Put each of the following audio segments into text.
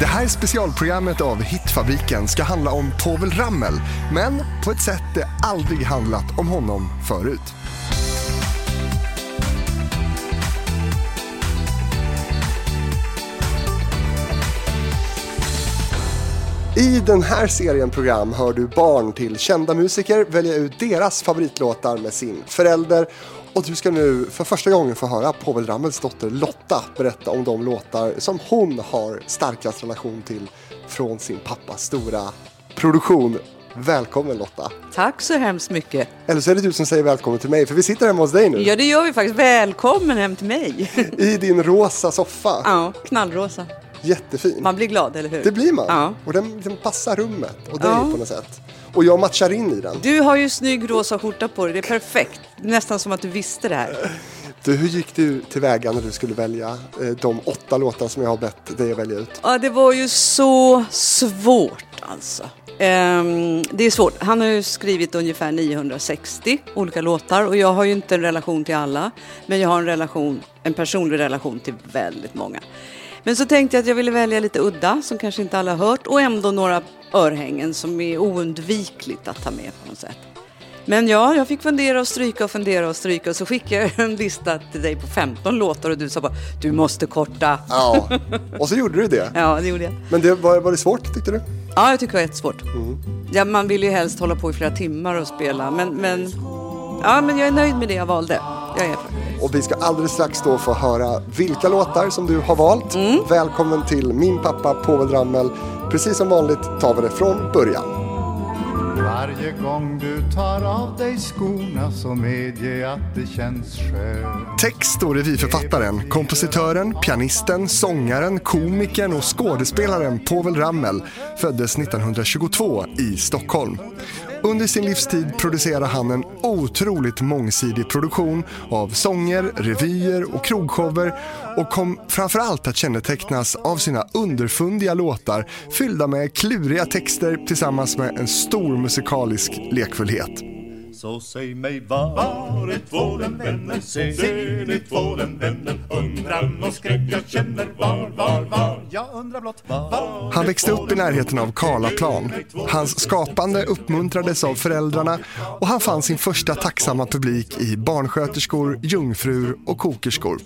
Det här specialprogrammet av Hitfabriken ska handla om Povel Ramel, men på ett sätt det aldrig handlat om honom förut. I den här serien program hör du barn till kända musiker välja ut deras favoritlåtar med sin förälder och du ska nu för första gången få höra Povel Ramels dotter Lotta berätta om de låtar som hon har starkast relation till från sin pappas stora produktion. Välkommen Lotta! Tack så hemskt mycket. Eller så är det du som säger välkommen till mig, för vi sitter hemma hos dig nu. Ja, det gör vi faktiskt. Välkommen hem till mig. I din rosa soffa. Ja, knallrosa. Jättefin. Man blir glad, eller hur? Det blir man. Ja. Och den, den passar rummet och dig Ja. på något sätt. Och jag matchar in i den. Du har ju snygg rosa skjorta på dig. Det är perfekt. Nästan som att du visste det här. Du, hur gick du tillväga när du skulle välja eh, de åtta låtar som jag har bett dig att välja ut? Ja, det var ju så svårt alltså. Ehm, det är svårt. Han har ju skrivit ungefär 960 olika låtar och jag har ju inte en relation till alla. Men jag har en relation, en personlig relation till väldigt många. Men så tänkte jag att jag ville välja lite udda som kanske inte alla har hört och ändå några örhängen som är oundvikligt att ta med på något sätt. Men ja, jag fick fundera och stryka och fundera och stryka och så skickade jag en lista till dig på 15 låtar och du sa bara du måste korta. Ja, och så gjorde du det. Ja, det gjorde jag. Men det, var, var det svårt tyckte du? Ja, jag tycker det var jättesvårt. Ja, man vill ju helst hålla på i flera timmar och spela, men, men, ja, men jag är nöjd med det jag valde. Jag är faktiskt. Och vi ska alldeles strax då få höra vilka låtar som du har valt. Välkommen till min pappa Povel Ramel. Precis som vanligt tar vi det från början. Varje gång du tar av dig skorna så medge att det känns skönt Text och revyförfattaren, kompositören, pianisten, sångaren, komikern och skådespelaren Povel Ramel föddes 1922 i Stockholm. Under sin livstid producerade han en otroligt mångsidig produktion av sånger, revyer och krogshower och kom framförallt att kännetecknas av sina underfundiga låtar fyllda med kluriga texter tillsammans med en stor musikalisk lekfullhet. Så säg mig var, var är tvålen vännen? Ser ni tvålen vännen? Undran och skräck jag känner var, var, var? Jag undrar blott var Han växte upp i närheten av Karlaplan. Hans skapande uppmuntrades av föräldrarna och han fann sin första tacksamma publik i barnsköterskor, jungfrur och kokerskor.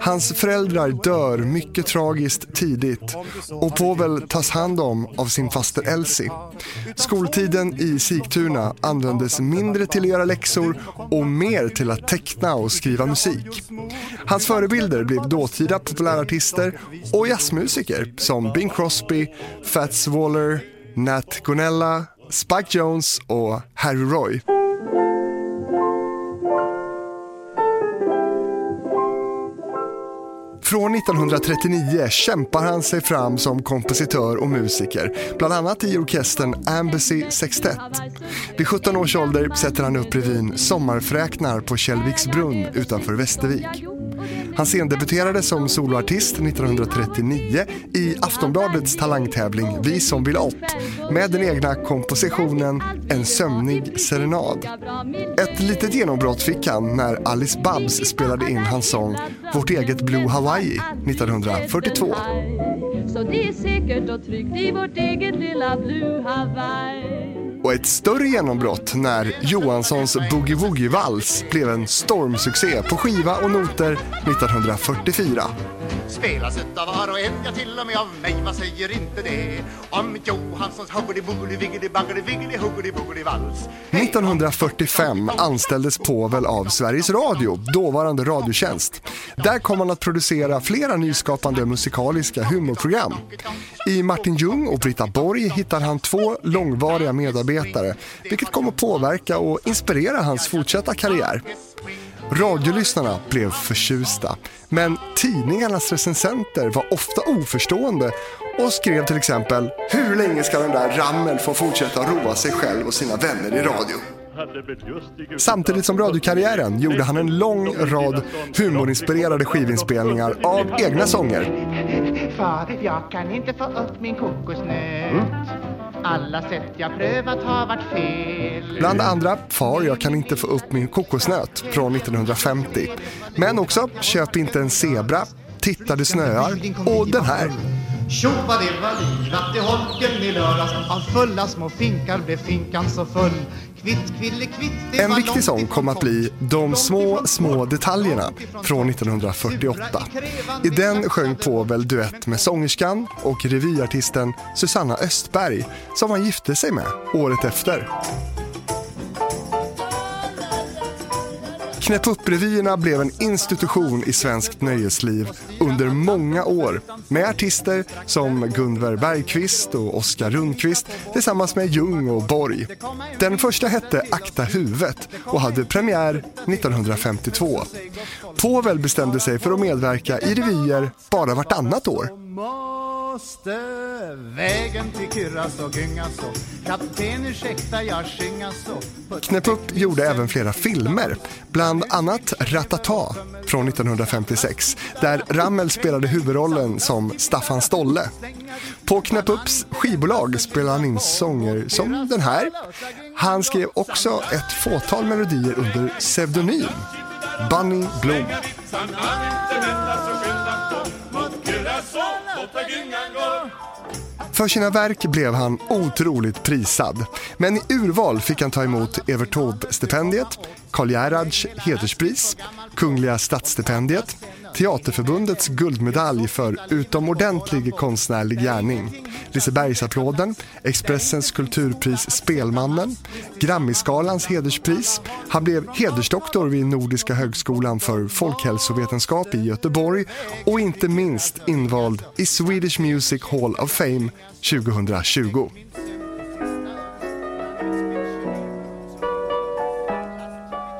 Hans föräldrar dör mycket tragiskt tidigt och Povel tas hand om av sin faster Elsie. Skoltiden i Sigtuna användes mindre till att göra läxor och mer till att teckna och skriva musik. Hans förebilder blev dåtida populärartister och jazzmusiker som Bing Crosby, Fats Waller, Nat Gonella, Spike Jones och Harry Roy. Från 1939 kämpar han sig fram som kompositör och musiker, bland annat i orkestern Embassy Sextet. Vid 17 års ålder sätter han upp revyn Sommarfräknar på Källviksbrunn utanför Västervik. Han scendebuterade som soloartist 1939 i Aftonbladets talangtävling Vi som vill upp med den egna kompositionen En sömnig serenad. Ett litet genombrott fick han när Alice Babs spelade in hans sång Vårt eget Blue Hawaii 1942. Så det är säkert och tryggt i vårt eget lilla Blue Hawaii Och ett större genombrott när Johanssons Boogie Woogie-vals blev en stormsuccé på skiva och noter 1944. Spelas utav var och en, ja till och med av mig, vad säger inte det? Om Johanssons hoggedy boogedy viggedy baggedy viggedy hoggedy boogedy vals 1945 anställdes Povel av Sveriges Radio, dåvarande Radiotjänst. Där kom han att producera flera nyskapande musikaliska humorprogram. I Martin Ljung och Britta Borg hittar han två långvariga medarbetare, vilket kom att påverka och inspirera hans fortsatta karriär. Radiolyssnarna blev förtjusta, men tidningarnas recensenter var ofta oförstående och skrev till exempel “Hur länge ska den där Rammel få fortsätta roa sig själv och sina vänner i radio?” Samtidigt som radiokarriären gjorde han en lång rad humorinspirerade skivinspelningar av egna sånger. Fader, jag kan inte få upp min kokosnöt. Alla sätt jag prövat har varit fel. Bland andra Far, jag kan inte få upp min kokosnöt från 1950. Men också Köp inte en zebra, Titta det snöar och den här. Tjo vad det var livat i holken i lördags Av fulla små finkar blev finkan så full En viktig sång kom att bli De små, små detaljerna från 1948. I den sjöng Povel duett med sångerskan och revyartisten Susanna Östberg som han gifte sig med året efter. Knäpp upp-revyerna blev en institution i svenskt nöjesliv under många år med artister som Gunvar Bergqvist och Oskar Rundqvist tillsammans med Ljung och Borg. Den första hette Akta huvudet och hade premiär 1952. Povel bestämde sig för att medverka i revyer bara vartannat år. Måste vägen till Kyrras och Gyngas och Kapten ursäkta jag sjungas och Knäpp upp gjorde även flera filmer, bland annat Ratata från 1956, där Rammel spelade huvudrollen som Staffan Stolle. På Knäpp upps skivbolag spelade han in sånger som den här. Han skrev också ett fåtal melodier under pseudonym, Bunny Blom. För sina verk blev han otroligt prisad. Men i urval fick han ta emot Evert Taube-stipendiet, Karl Gerhards hederspris, Kungliga stadsstipendiet, Teaterförbundets guldmedalj för utomordentlig konstnärlig gärning, Lisebergsapplåden, Expressens kulturpris Spelmannen, Grammisgalans hederspris. Han blev hedersdoktor vid Nordiska högskolan för folkhälsovetenskap i Göteborg och inte minst invald i Swedish Music Hall of Fame 2020.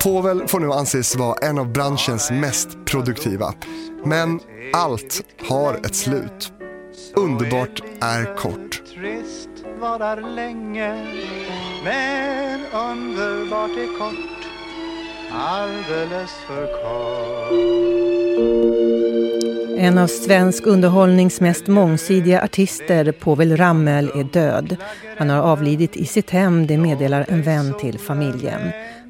Povel får nu anses vara en av branschens mest produktiva. Men allt har ett slut. Underbart är kort. Trist varar länge Men underbart är kort Alldeles för kort En av svensk underhållnings mest mångsidiga artister, Povel Ramel, är död. Han har avlidit i sitt hem, det meddelar en vän till familjen.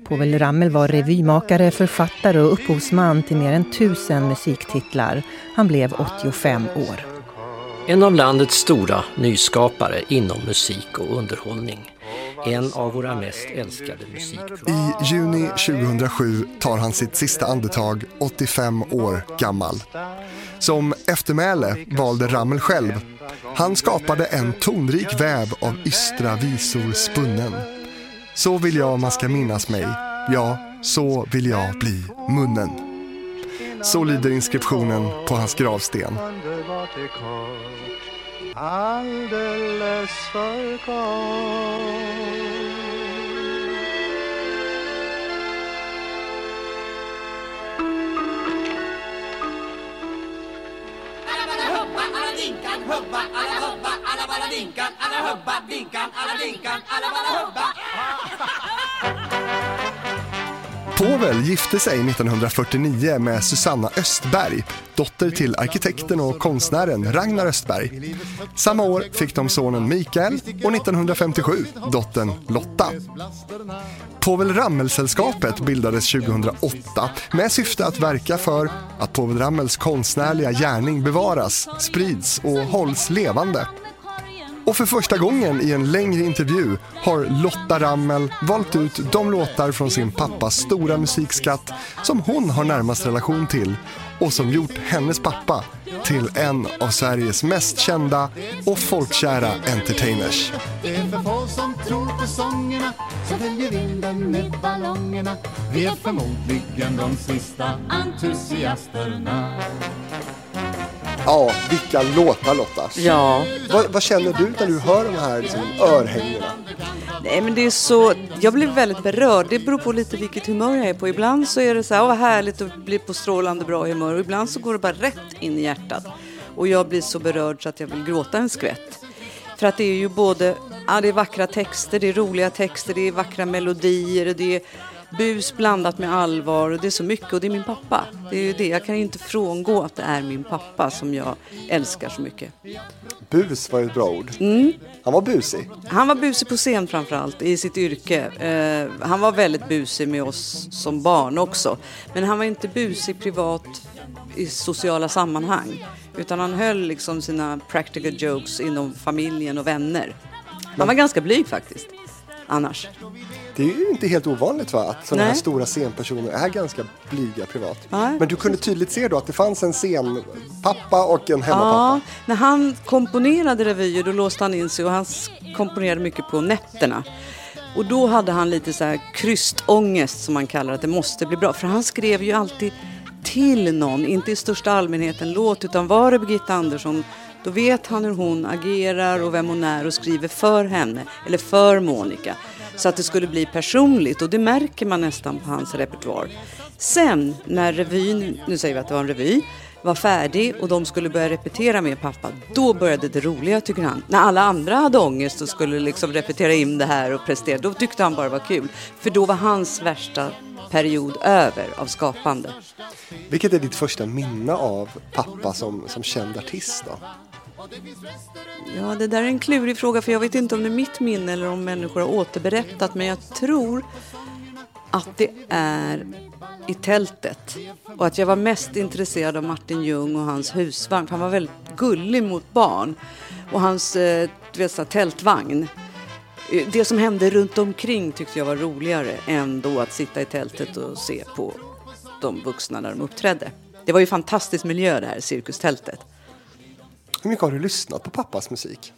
Povel Ramel var revymakare, författare och upphovsman till mer än tusen musiktitlar. Han blev 85 år. En av landets stora nyskapare inom musik och underhållning. En av våra mest älskade musikprogram. I juni 2007 tar han sitt sista andetag 85 år gammal. Som eftermäle valde Rammel själv. Han skapade en tonrik väv av ystra visor spunnen. Så vill jag man ska minnas mig, ja, så vill jag bli munnen. Så lyder inskriptionen på hans gravsten. Alldeles för kort alla dinkan, hubba alla hubba alla balla dinkan, alla hubba dinkan, alla dinkan, alla balla hubba. Povel gifte sig 1949 med Susanna Östberg, dotter till arkitekten och konstnären Ragnar Östberg. Samma år fick de sonen Mikael och 1957 dottern Lotta. Povel Ramel-sällskapet bildades 2008 med syfte att verka för att Povel Ramels konstnärliga gärning bevaras, sprids och hålls levande. Och för första gången i en längre intervju har Lotta Rammel valt ut de låtar från sin pappas stora musikskatt som hon har närmast relation till och som gjort hennes pappa till en av Sveriges mest kända och folkkära entertainers. Det är för få som tror på sångerna Som följer vinden med ballongerna Vi är förmodligen de sista entusiasterna Ja, vilka låtar Lotta! Ja, Vad, vad känner du när du hör de här liksom, örhängena? nej men det är så, jag blir väldigt berörd. Det beror på lite vilket humör jag är på. Ibland så är det så här, åh vad härligt att bli på strålande bra humör. Och ibland så går det bara rätt in i hjärtat. Och jag blir så berörd så att jag vill gråta en skvätt. För att det är ju både, ja det är vackra texter, det är roliga texter, det är vackra melodier, det är bus blandat med allvar och det är så mycket och det är min pappa. Det är ju det, jag kan ju inte frångå att det är min pappa som jag älskar så mycket. Bus var ju ett bra ord. Mm. Han var busig. Han var busig på scen framförallt i sitt yrke. Eh, han var väldigt busig med oss som barn också. Men han var inte busig privat i sociala sammanhang. Utan han höll liksom sina practical jokes inom familjen och vänner. Han var ganska blyg faktiskt, annars. Det är ju inte helt ovanligt va? att sådana här stora scenpersoner är ganska blyga privat. Nej. Men du kunde tydligt se då att det fanns en scenpappa och en Ja, hemmapappa. när han komponerade revyer då låste han in sig och han komponerade mycket på nätterna. Och då hade han lite så här krystångest som man kallar att det måste bli bra. För han skrev ju alltid till någon, inte i största allmänhet en låt, utan var det Birgitta Andersson, då vet han hur hon agerar och vem hon är och skriver för henne, eller för Monica. Så att det skulle bli personligt och det märker man nästan på hans repertoar. Sen när revyn, nu säger vi att det var en revy, var färdig och de skulle börja repetera med pappa, då började det roliga tycker han. När alla andra hade ångest och skulle liksom repetera in det här och prestera, då tyckte han bara det var kul. För då var hans värsta period över av skapande. Vilket är ditt första minne av pappa som, som känd artist då? Ja, det där är en klurig fråga för jag vet inte om det är mitt minne eller om människor har återberättat men jag tror att det är i tältet och att jag var mest intresserad av Martin Ljung och hans husvagn för han var väldigt gullig mot barn och hans eh, du vet, tältvagn. Eh, det som hände runt omkring tyckte jag var roligare än då att sitta i tältet och se på de vuxna när de uppträdde. Det var ju fantastisk miljö det här cirkustältet. Hur mycket har du lyssnat på pappas musik?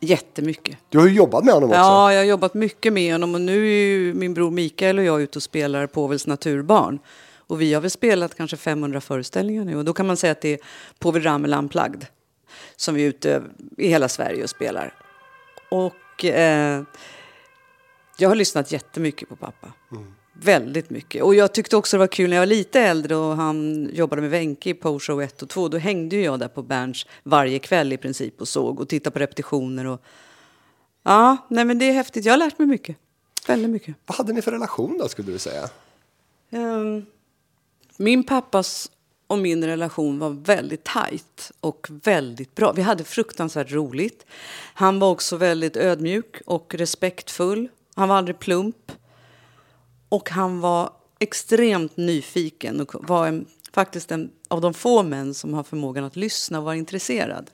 Jättemycket. Du har ju jobbat med honom också. Ja, jag har jobbat mycket med honom och nu är ju min bror Mikael och jag ute och spelar Povels naturbarn. Och vi har väl spelat kanske 500 föreställningar nu och då kan man säga att det är Povel Ramel Unplugged som vi är ute i hela Sverige och spelar. Och eh, jag har lyssnat jättemycket på pappa. Väldigt mycket. Och jag tyckte också det var kul när jag var lite äldre och han jobbade med Wenche i Poshow 1 och 2. Då hängde jag där på Berns varje kväll i princip och såg och tittade på repetitioner. Och... Ja, nej men det är häftigt. Jag har lärt mig mycket. Väldigt mycket. Vad hade ni för relation då skulle du säga? Ehm, Min pappas och min relation var väldigt tajt och väldigt bra. Vi hade fruktansvärt roligt. Han var också väldigt ödmjuk och respektfull. Han var aldrig plump. Och han var extremt nyfiken och var en, faktiskt en av de få män som har förmågan att lyssna och vara intresserad.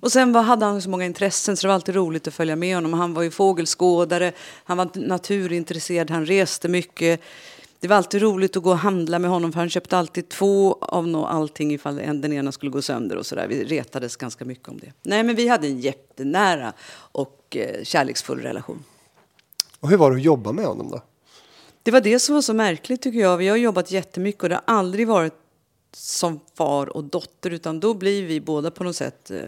Och sen var, hade han så många intressen så det var alltid roligt att följa med honom. Han var ju fågelskådare, han var naturintresserad, han reste mycket. Det var alltid roligt att gå och handla med honom för han köpte alltid två av no allting ifall den ena skulle gå sönder och sådär. Vi retades ganska mycket om det. Nej men vi hade en jättenära och eh, kärleksfull relation. Och hur var det att jobba med honom då? Det var det som var så märkligt tycker jag. Vi har jobbat jättemycket och det har aldrig varit som far och dotter utan då blir vi båda på något sätt eh,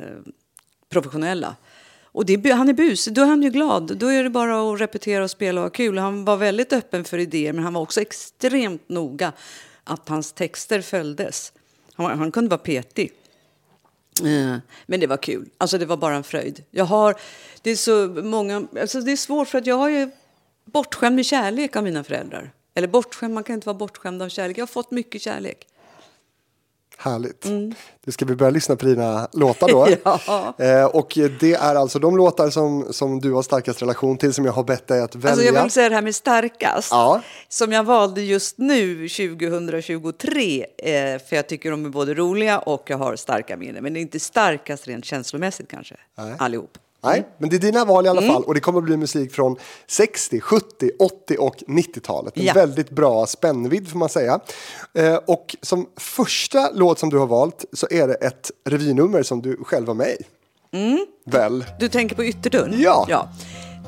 professionella. Och det, han är busig, då är han ju glad. Då är det bara att repetera och spela och ha kul. Han var väldigt öppen för idéer men han var också extremt noga att hans texter följdes. Han, han kunde vara petig. Eh, Men det var kul. Alltså det var bara en fröjd. Jag har, det är så många, alltså det är svårt för att jag har ju bortskämd med kärlek av mina föräldrar. Eller bortskämd, man kan inte vara bortskämd av kärlek. Jag har fått mycket kärlek. Härligt. Mm. Nu ska vi börja lyssna på dina låtar då. Ja. eh, och det är alltså de låtar som, som du har starkast relation till som jag har bett dig att välja. Alltså jag vill säga det här med starkast. Ja. Som jag valde just nu 2023. Eh, för jag tycker de är både roliga och jag har starka minnen. Men det är inte starkast rent känslomässigt kanske. Nej. Allihop. Nej, men det är dina val i Mm. alla fall och det kommer att bli musik från 60, 70, 80 och 90-talet. En Ja. väldigt bra spännvidd får man säga. Eh, och som första låt som du har valt så är det ett revynummer som du själv var med i. Mm. Väl? Du tänker på Ytterdörren? Ja. ja.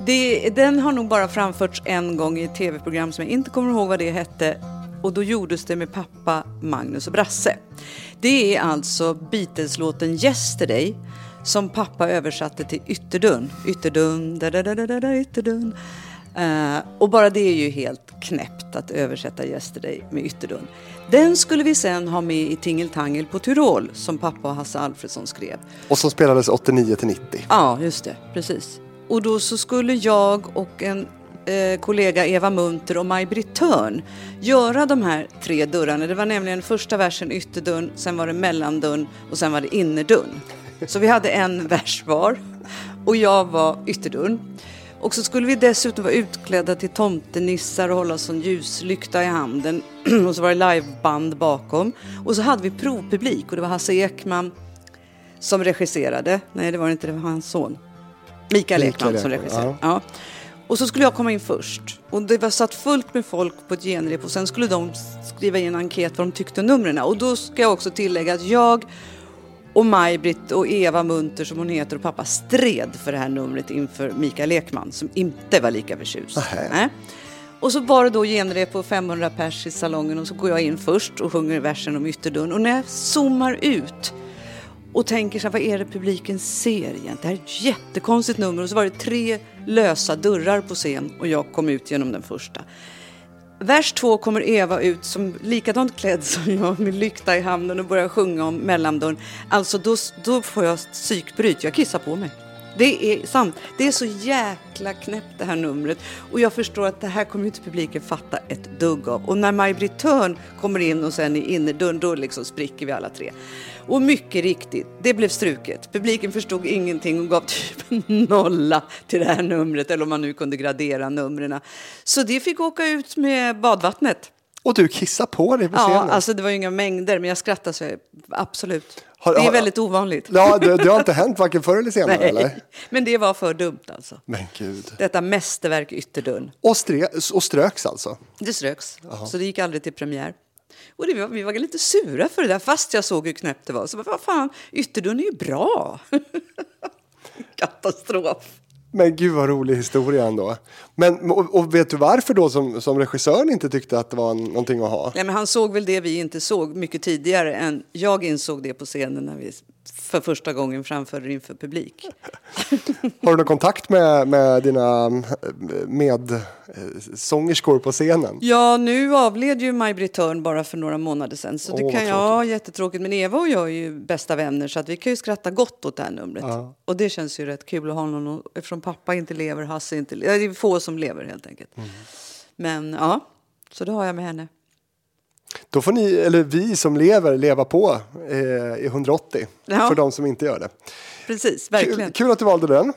Det, den har nog bara framförts en gång i ett tv-program som jag inte kommer ihåg vad det hette. Och då gjordes det med pappa Magnus och Brasse. Det är alltså Beatles-låten Yesterday som pappa översatte till Ytterdörren. Ytterdörren, da da da da da, Ytterdörren. Eh, och bara det är ju helt knäppt att översätta Yesterday med Ytterdörren. Den skulle vi sen ha med i Tingeltangel på Tyrol som pappa och Hasse Alfredsson skrev. Och som spelades 89 till 90. Ja, just det. Precis. Och då så skulle jag och en eh, kollega Eva Munter och Maj-Britt Törn göra de här tre dörrarna. Det var nämligen första versen ytterdörren, sen var det mellandörren och sen var det innerdörren. Så vi hade en vers var och jag var ytterdörren. Och så skulle vi dessutom vara utklädda till tomtenissar och hålla sån ljuslykta i handen. och så var det liveband bakom. Och så hade vi provpublik och det var Hasse Ekman som regisserade. Nej, det var inte det, var hans son. Mikael Ekman som regisserade. Ja. Och så skulle jag komma in först. Och det var satt fullt med folk på ett genrep och sen skulle de skriva in en enkät vad de tyckte om numren. Och då ska jag också tillägga att jag och Maj-Britt och Eva Munter som hon heter och pappa stred för det här numret inför Mikael Ekman som inte var lika förtjust. Nej. Och så var det då genrep på 500 pers i salongen och så går jag in först och sjunger versen om ytterdörren. Och när jag zoomar ut och tänker så här, vad är det publiken ser egentligen? Det här är ett jättekonstigt nummer och så var det tre lösa dörrar på scen och jag kom ut genom den första. Vers två kommer Eva ut som likadant klädd som jag med lykta i handen och börjar sjunga om mellandörren. Alltså då, då får jag psykbryt, jag kissar på mig. Det är sant. Det är så jäkla knäppt det här numret. Och jag förstår att det här kommer inte publiken fatta ett dugg av. Och när Maj-Britt Thörn kommer in och sen i innerdörren, då liksom spricker vi alla tre. Och mycket riktigt, det blev struket. Publiken förstod ingenting och gav typ nolla till det här numret. Eller om man nu kunde gradera numren. Så det fick åka ut med badvattnet. Och du kissar på dig på Ja, scenen. alltså det var ju inga mängder, men jag skrattar så jag- absolut. Har- det är väldigt ovanligt. Ja, det, det har inte hänt varken förr eller senare eller? Nej, men det var för dumt alltså. Men gud. Detta mästerverk Ytterdörren. Och, stre, och ströks alltså? Det ströks, så det gick aldrig till premiär. Och det var, vi var lite sura för det där, fast jag såg hur knäppt det var. Så vad fan, Ytterdörren är ju bra. Katastrof. Men gud vad rolig historia ändå. Men, och, och vet du varför då som, som regissören inte tyckte att det var någonting att ha? Nej, men han såg väl det vi inte såg mycket tidigare än jag insåg det på scenen när vi för första gången framförde inför publik. Har du någon kontakt med, med dina medsångerskor på scenen? Ja, nu avled ju Maj-Britt Thörn bara för några månader sedan. Så det vad kan jag, ja, jättetråkigt. Men Eva och jag är ju bästa vänner så att vi kan ju skratta gott åt det här numret. Och det känns ju rätt kul att ha någon, eftersom pappa inte lever, Hasse inte lever. Det är få som lever helt enkelt. Mm. Men ja, så det har jag med henne. Då får ni, eller vi som lever, leva på eh, i 180. Ja. För de som inte gör det. Precis, Kul, verkligen. kul att du valde den.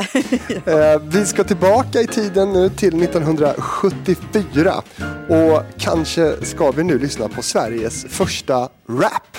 eh, vi ska tillbaka i tiden nu till 1974. Och kanske ska vi nu lyssna på Sveriges första rap.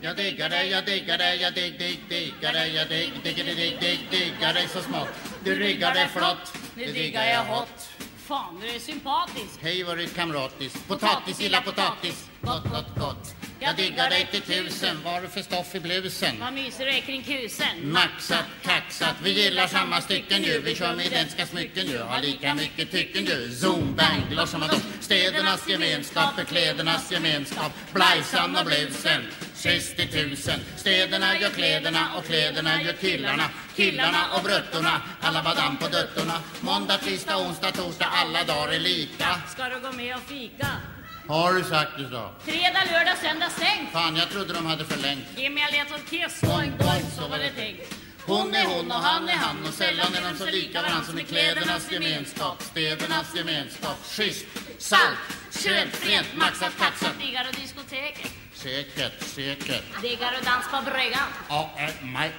Jag diggar dig, jag diggar dig, jag digg, digg, diggar dig, jag digg, digger dig, digg, diggar dig så smått. Du ryggar dig flott, det diggar jag hot. Fan, du är sympatisk. Hej vad du kamratis, potatis, gilla potatis, gott, gott, gott. Jag diggar dig till tusen, vad du för stoff i blusen? Vad myser är kring kusen? Maxat, kaxat, vi gillar samma stycken ju. Vi kör med identiska smycken ju, har lika mycket tycken ju Zoom, bang, glossamadoo Städernas gemenskap är klädernas gemenskap. Blajsan och blusen, sist i tusen. Städerna gör kläderna och kläderna gör killarna. Killarna och bruttorna, alla badam på duttorna. Måndag, tisdag, onsdag, torsdag, alla dagar är lika. Ska du gå med och fika? Har du sagt du så? Fredag, lördag, söndag stängt. Fan, jag trodde de hade förlängt Ge mig en ledtråd kiss, boing, boing, så var det tänkt. Hon är hon och han är han och sällan är de så lika varann som i klädernas gemenskap, städernas gemenskap. Schysst, salt, skönt, rent, maxat, kaxat. Diggar du diskoteket? Säkert, säkert. Diggar du dans på bryggan? Ja, äh, maj.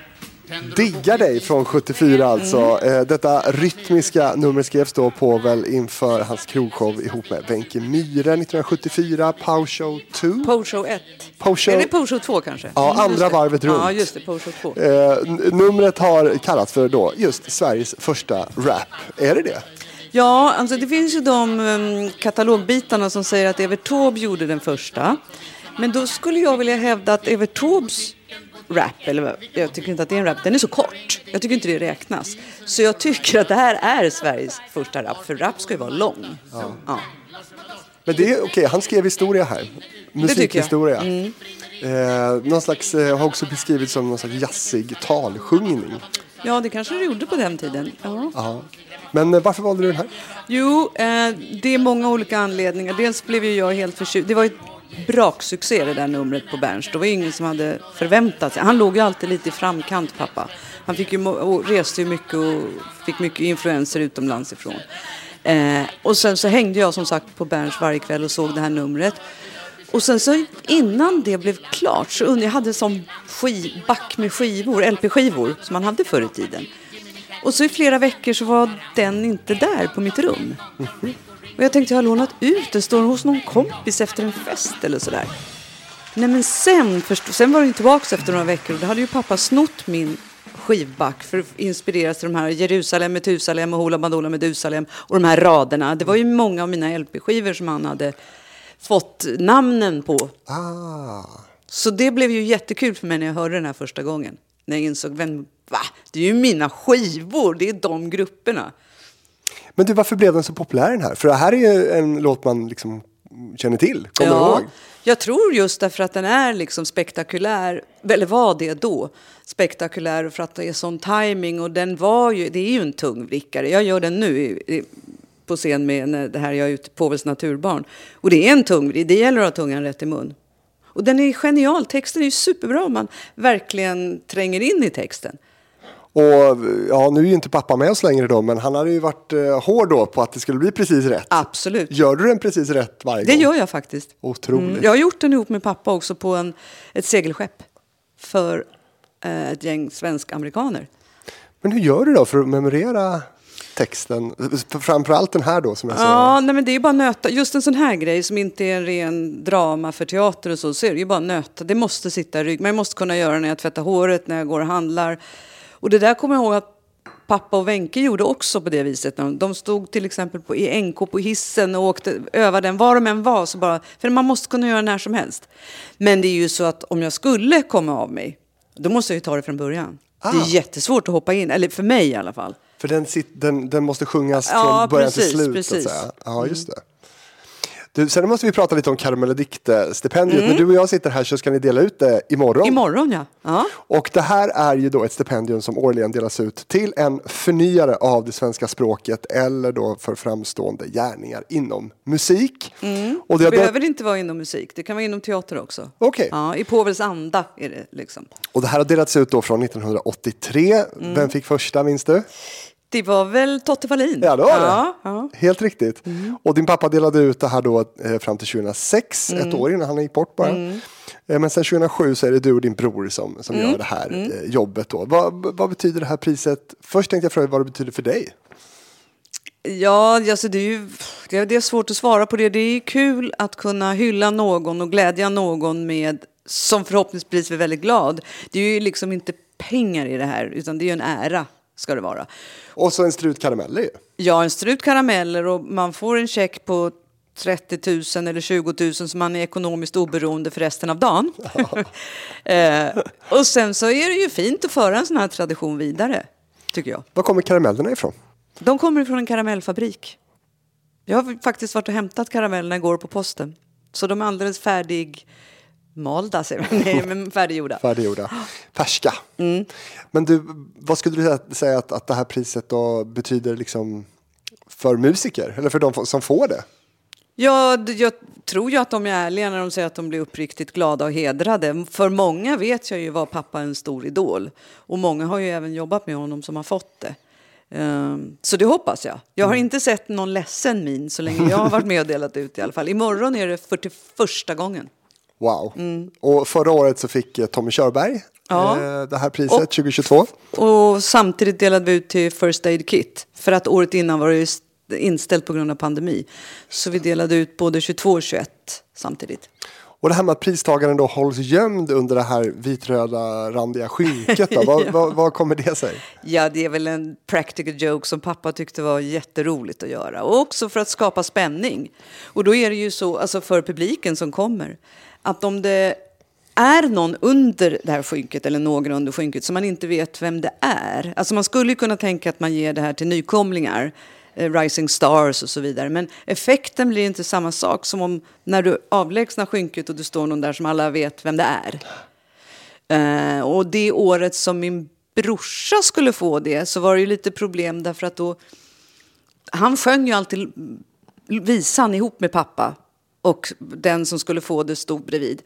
Diggar dig från 74 alltså. Eh, Detta rytmiska nummer skrevs då Povel inför hans krogshow ihop med Wenche Myhre 1974, Pow Show 2. Po-show 1. Pow Show- Eller Po-show 2 kanske? Ja, Mm, andra varvet runt. Ja, just det. Po-show 2. Eh, numret har kallats för då just Sveriges första rap. Är det det? Ja, alltså det finns ju de um, katalogbitarna som säger att Evert Taube gjorde den första. Men då skulle jag vilja hävda att Evert Taubes rap, eller jag tycker inte att det är en rap, den är så kort. Jag tycker inte det räknas. Så jag tycker att det här är Sveriges första rap, för rap ska ju vara lång. Ja. Men det är okej, han skrev historia här. jag. Mm. Musikhistoria. Eh, någon slags, eh, har också beskrivits som någon slags jazzig talsjungning. ja, det kanske det gjorde på den tiden. Ja. Ja. Men eh, varför valde du den här? Jo, eh, det är många olika anledningar. Dels blev ju jag helt förtjust. Det var ett braksuccé det där numret på Berns. Det var ju ingen som hade förväntat sig. Han låg ju alltid lite i framkant, pappa. Han fick ju, och reste ju mycket och fick mycket influenser utomlands ifrån. Eh, och sen så hängde jag som sagt på Berns varje kväll och såg det här numret. Och sen så innan det blev klart så undrade jag hade en sån skiv, back med skivor, LP-skivor som man hade förr i tiden. Och så i flera veckor så var den inte där på mitt rum. Mhm. Och jag tänkte jag har lånat ut den, står hos någon kompis efter en fest eller sådär. Nej men sen, först, sen var den tillbaka efter några veckor och då hade ju pappa snott min skivback för att inspireras till de här Jerusalem, Metusalem och Hoola Bandoola Medusalem och de här raderna. Det var ju många av mina LP-skivor som han hade fått namnen på. Ah. Så det blev ju jättekul för mig när jag hörde den här första gången. När jag insåg, vem, va? Det är ju mina skivor, det är de grupperna. Men du, varför blev den så populär den här? För det här är ju en låt man liksom känner till, kommer ja, ihåg. Jag tror just därför att den är liksom spektakulär, eller var det då, spektakulär och för att det är sån timing och den var ju, det är ju en tung vrickare. Jag gör den nu i, i, på scen med det här jag är ute Påvels naturbarn. Och det är en tung vrick, det gäller att ha tungan rätt i mun. Och den är genial, texten är ju superbra om man verkligen tränger in i texten. Och ja, nu är ju inte pappa med oss längre då, men han hade ju varit eh, hård då på att det skulle bli precis rätt. Absolut. Gör du den precis rätt varje Det gång? gör jag faktiskt. Otroligt. Mm. Jag har gjort den ihop med pappa också på en, ett segelskepp för eh, ett gäng svensk-amerikaner. Men hur gör du då för att memorera texten? Framförallt den här då som jag sa. Ja, nej, men det är ju bara nöta. Just en sån här grej som inte är en ren drama för teater och så, så är det ju bara nöta. Det måste sitta i rygg. Men jag måste kunna göra det när jag tvättar håret, när jag går och handlar. Och det där kommer jag ihåg att pappa och Wenke gjorde också på det viset. De stod till exempel på, i NK på hissen och åkte, övade den var de än var. Så bara, för man måste kunna göra när som helst. Men det är ju så att om jag skulle komma av mig, då måste jag ju ta det från början. Det Ah. är jättesvårt att hoppa in, eller för mig i alla fall. För den, sit, den, den måste sjungas Ja, från början precis, till slut. precis. Ja, just det. Du, sen måste vi prata lite om Karamelladikt-stipendiet. När du och jag sitter här så ska ni dela ut det imorgon. Mm. Imorgon ja. ja. Och det här är ju då ett stipendium som årligen delas ut till en förnyare av det svenska språket eller då för framstående gärningar inom musik. Och det Det behöver inte vara inom musik, det kan vara inom teater också. Okej. Ja, I Påvels anda är det liksom. Och det här har delats ut då från 1983. Mm. Vem fick första minns du? Det var väl Totte Wallin? Ja, det var det. Ja. Helt riktigt. Och din pappa delade ut det här då eh, fram till 2006, Mm. ett år innan han gick bort bara. Eh, Men sen 2007 så är det du och din bror som, som Mm. gör det här eh, jobbet då. Vad, vad betyder det här priset? Först tänkte jag fråga vad det betyder för dig. Ja, alltså det är ju det är svårt att svara på det. Det är kul att kunna hylla någon och glädja någon med som förhoppningsvis är väldigt glad. Det är ju liksom inte pengar i det här, utan det är ju en ära ska det vara. Och så en strut karameller ju. Ja, en strut karameller och man får en check på 30 000 eller 20 000 så man är ekonomiskt oberoende för resten av dagen. eh, och sen så är det ju fint att föra en sån här tradition vidare, tycker jag. Var kommer karamellerna ifrån? De kommer från en karamellfabrik. Jag har faktiskt varit och hämtat karamellerna igår på posten. Så de är alldeles färdig malda, säger man. Nej, men färdiggjorda. Färdiggjorda. Färska. Mm. Men du, vad skulle du säga- att, att det här priset då betyder liksom för musiker? Eller för de som får det? Ja, jag tror ju att de är ärliga när de säger att de blir uppriktigt glada och hedrade. För många vet jag ju var pappa en stor idol. Och många har ju även jobbat med honom som har fått det. Ehm, Så det hoppas jag. Jag har inte sett någon ledsen min så länge jag har varit med och delat ut i alla fall. Imorgon är det 41 gången. Wow. Och förra året så fick eh, Tommy Körberg Mm. Ja. eh, det här priset Och- 2022. Och samtidigt delade vi ut till First Aid Kit. För att året innan var det inställt på grund av pandemi. Så vi delade ut både 22 och 21 samtidigt. Och det här med att pristagaren då hålls gömd under det här vitröda randiga skynket. Då. Vad, vad, vad kommer det sig? Ja, det är väl en practical joke som pappa tyckte var jätteroligt att göra. Och också för att skapa spänning. Och då är det ju så, alltså för publiken som kommer, att om det är någon under det här skynket eller några under skynket som man inte vet vem det är. Alltså man skulle kunna tänka att man ger det här till nykomlingar, eh, Rising Stars och så vidare. Men effekten blir inte samma sak som om när du avlägsnar skynket och det står någon där som alla vet vem det är. Eh, och det året som min brorsa skulle få det så var det ju lite problem därför att då... Han sjöng ju alltid visan ihop med pappa och den som skulle få det stod bredvid.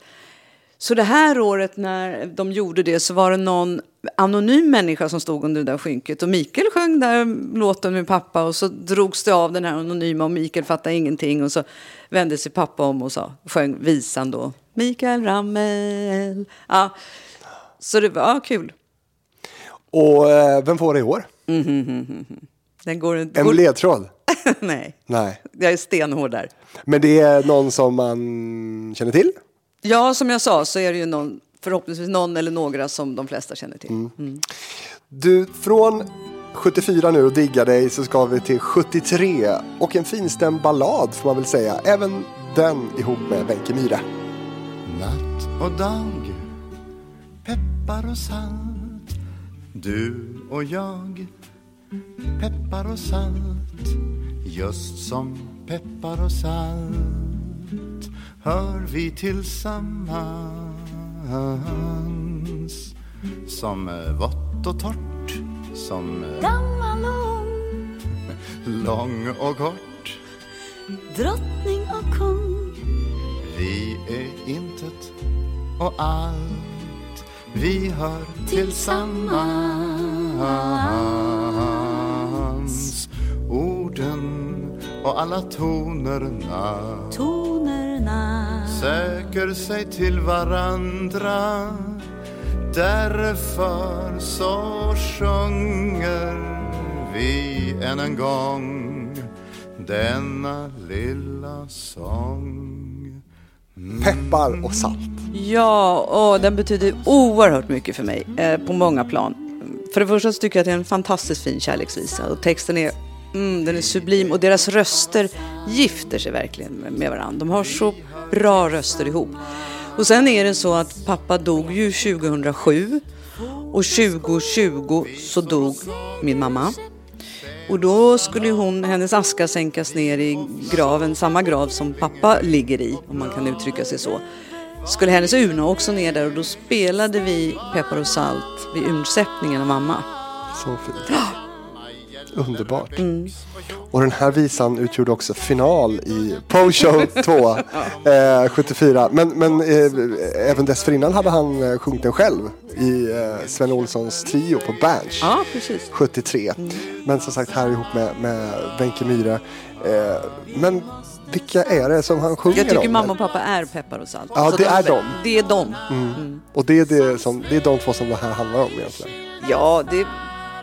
Så det här året när de gjorde det så var det någon anonym människa som stod under det där skynket. Och Mikael sjöng där låten med pappa och så drogs det av den här anonyma och Mikael fattade ingenting. Och så vände sig pappa om och sa, sjöng visan då. Mikael Ramel. Ja, så det var kul. Och eh, vem får det i år? Den går inte... En går... ledtråd? Nej, Nej. jag är stenhård där. Men det är någon som man känner till? Ja, som jag sa så är det ju någon, förhoppningsvis någon eller några som de flesta känner till. Mm. Du, från 74 nu och digga dig så ska vi till 73 och en finstämd ballad får man väl säga. Även den ihop med Wenche Myhre. Natt och dag, peppar och salt Du och jag, peppar och salt Just som peppar och salt hör vi tillsammans. Som vått och torrt, som Gammal och ung, lång och kort. Drottning och kung. Vi är intet och allt Vi hör tillsammans och alla tonerna. Tonerna. Söker sig till varandra. Därför så sjunger vi än en gång denna lilla sång. Peppar och salt. Ja, och den betyder oerhört mycket för mig eh, på många plan. För det första så tycker jag att det är en fantastiskt fin kärleksvisa och texten är, mm, den är sublim och deras röster gifter sig verkligen med, varandra. De har så bra röster ihop. Och sen är det så att pappa dog ju 2007 och 2020 så dog min mamma. Och då skulle hon, hennes aska sänkas ner i graven, samma grav som pappa ligger i, om man kan uttrycka sig så. Skulle hennes urna också ner där och då spelade vi Peppar och salt vid urnsättningen av mamma. Så fint. Underbart. Och den här visan utgjorde också final i Pole Show 2 eh, 74. Men, men eh, även dessförinnan hade han eh, sjungit den själv i eh, Sven Olssons trio på Berns. Ja, precis. 73. Men som sagt här ihop med, med Wenche Myhre. Eh, men vilka är det som han sjunger Jag tycker om? mamma och pappa är Peppar och salt. Ja, Så det är de. Det är de. Och det är, det, som, det är de två som det här handlar om egentligen. Ja, det,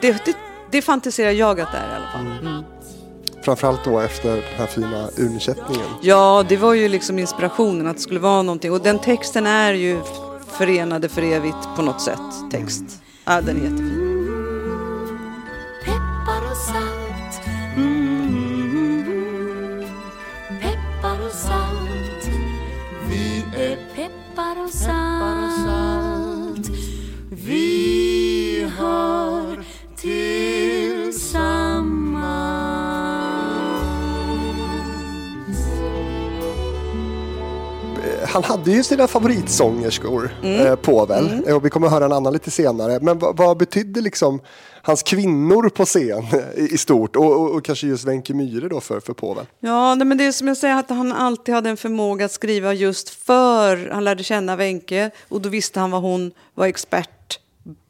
det, det, det fantiserar jag att det är i alla fall. Mm. Framförallt då efter den här fina urnsättningen. Ja, det var ju liksom inspirationen att det skulle vara någonting. Och den texten är ju förenade för evigt på något sätt. Text. Ja, den är jättefin. Peppar och salt mm. Peppar och salt Vi är peppar och salt Vi hör Han hade ju sina favoritsångerskor, Mm. eh, Povel. Och vi kommer att höra en annan lite senare. Men vad, vad betydde liksom hans kvinnor på scen i, i stort? Och, och, och kanske just Wenche Myhre då för, för Povel? Ja, nej, men det är som jag säger att han alltid hade en förmåga att skriva just för han lärde känna Wenche och då visste han vad hon var expert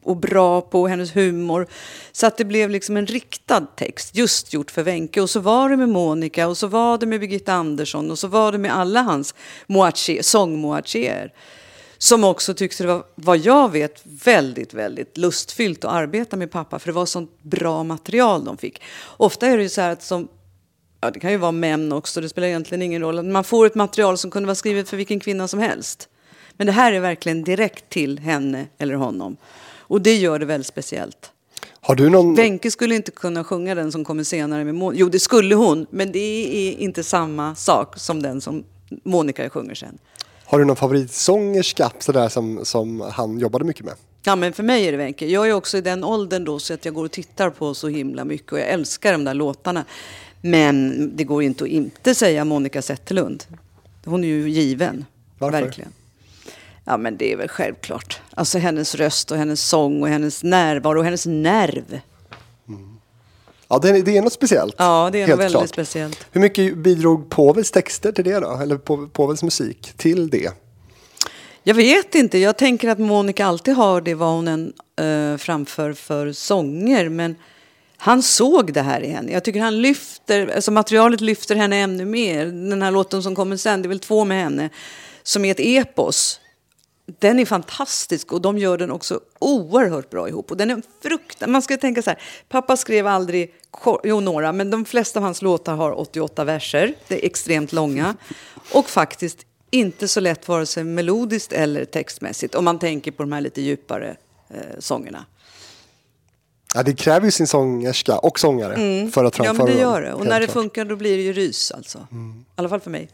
och bra på, hennes humor. Så att det blev liksom en riktad text just gjort för Wenche. Och så var det med Monica och så var det med Birgitta Andersson och så var det med alla hans moaché, sångmoachéer. Som också tyckte det var, vad jag vet, väldigt, väldigt lustfyllt att arbeta med pappa. För det var sånt bra material de fick. Ofta är det ju så här att som ja, det kan ju vara män också, det spelar egentligen ingen roll. Man får ett material som kunde vara skrivet för vilken kvinna som helst. Men det här är verkligen direkt till henne eller honom. Och det gör det väldigt speciellt. Har du någon... Wenche skulle inte kunna sjunga den som kommer senare med Monica. Jo, det skulle hon, men det är inte samma sak som den som Monica sjunger sen. Har du någon favoritsångerska sådär som, som han jobbade mycket med? Ja, men för mig är det Wenche. Jag är också i den åldern då så att jag går och tittar på så himla mycket och jag älskar de där låtarna. Men det går inte att inte säga Monica Zetterlund. Hon är ju given. Varför? Verkligen. Ja, men det är väl självklart. Alltså hennes röst och hennes sång och hennes närvaro och hennes nerv. Ja, det är, det är något speciellt. Ja, det är nog väldigt klart. speciellt. Hur mycket bidrog Povels texter till det då? Eller Po- Povels musik till det? Jag vet inte. Jag tänker att Monica alltid har det vad hon än eh, framför för sånger. Men han såg det här i henne. Jag tycker han lyfter, alltså materialet lyfter henne ännu mer. Den här låten som kommer sen, det är väl två med henne, som är ett epos. Den är fantastisk och de gör den också oerhört bra ihop. Och den är fruktansvärt... Man ska tänka så här, pappa skrev aldrig, jo några, men de flesta av hans låtar har 88 verser. Det är extremt långa. Och faktiskt inte så lätt vare sig melodiskt eller textmässigt. Om man tänker på de här lite djupare eh, sångerna. Ja, det kräver ju sin sångerska och sångare för att Mm. Ja, framföra men det dem, gör det. Och när det klart. funkar då blir det ju rys alltså. I alla fall för mig.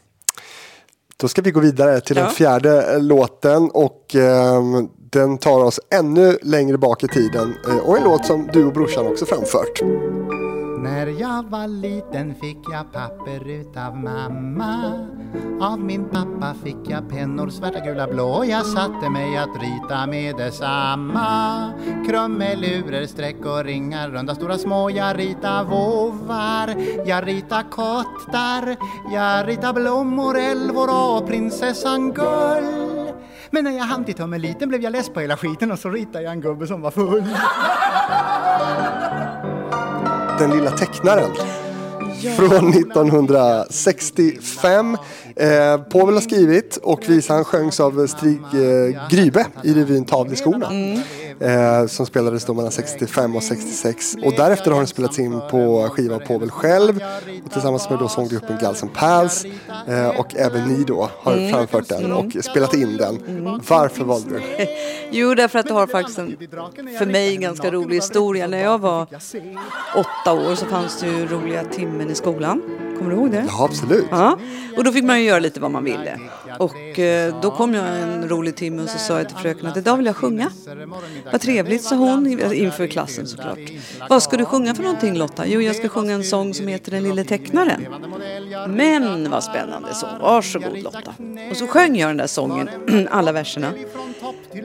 Då ska vi gå vidare till Ja. den fjärde eh, låten och ehm, den tar oss ännu längre bak i tiden eh, och en låt som du och brorsan också framfört. När jag var liten fick jag papper utav mamma. Av min pappa fick jag pennor svarta, gula, blå. Jag satte mig att rita med detsamma. Krumelurer, streck och ringar, runda, stora, små. Jag rita våvar, jag rita kottar Jag rita blommor, älvor och prinsessan Gull. Men när jag hann till tummeliten blev jag less på hela skiten och så ritade jag en gubbe som var full. Den lilla tecknaren. Från 1965. Eh, Povel har skrivit och visan sjöngs av Stig eh, Grybe i revyn Tavleskorna. Mm. Eh, som spelades då mellan 65 och 66. Och därefter har den spelats in på skiva av Povel själv. Och tillsammans med då sånggruppen Gals and Pals. Eh, och även ni då har framfört den och spelat in den. Varför valde du den? Jo, därför att det har faktiskt en, för mig, ganska rolig historia. När jag var åtta år så fanns det ju roliga timmen i skolan. Kommer du ihåg det? Ja, absolut. Ja, och då fick man ju göra lite vad man ville. Och eh, då kom jag en rolig timme och så sa jag till fröken att idag vill jag sjunga. Vad trevligt, sa hon inför klassen såklart. Vad ska du sjunga för någonting Lotta? Jo, jag ska sjunga en sång som heter Den lille tecknaren. Men vad spännande så. Varsågod Lotta. Och så sjöng jag den där sången, alla verserna.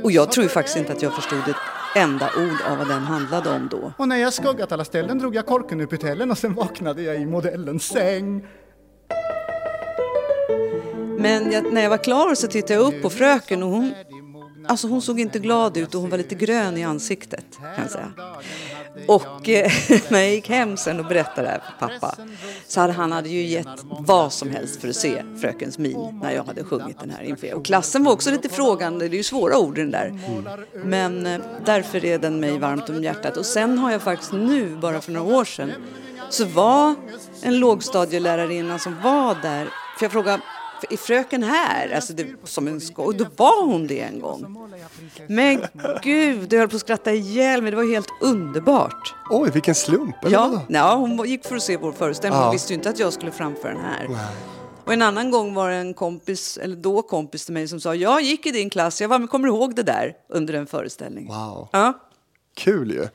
Och jag tror faktiskt inte att jag förstod ett enda ord av vad den handlade om då. Och när jag skuggat alla ställen drog jag korken ur pytellen och sen vaknade jag i modellens säng. Men jag, när jag var klar så tittade jag upp på fröken och hon, alltså hon såg inte glad ut och hon var lite grön i ansiktet kan jag säga. Och eh, när jag gick hem sen och berättade det här för pappa så hade han hade ju gett vad som helst för att se frökens min när jag hade sjungit den här inför. Och klassen var också lite frågande, det är ju svåra ord i den där. Men eh, därför är den mig varmt om hjärtat. Och sen har jag faktiskt nu, bara för några år sedan, så var en lågstadielärarinna som var där, för jag frågade är fröken här? Alltså det, som en skoj. Och då var hon det en gång. Men gud, jag höll på att skratta ihjäl mig. Det var helt underbart. Oj, vilken slump. Ja, ja, hon gick för att se vår föreställning. Hon visste ju inte att jag skulle framföra den här. Och en annan gång var det en kompis, eller då kompis till mig som sa jag gick i din klass, jag var, men kommer du ihåg det där under en föreställning? Wow. Ja. Kul ju.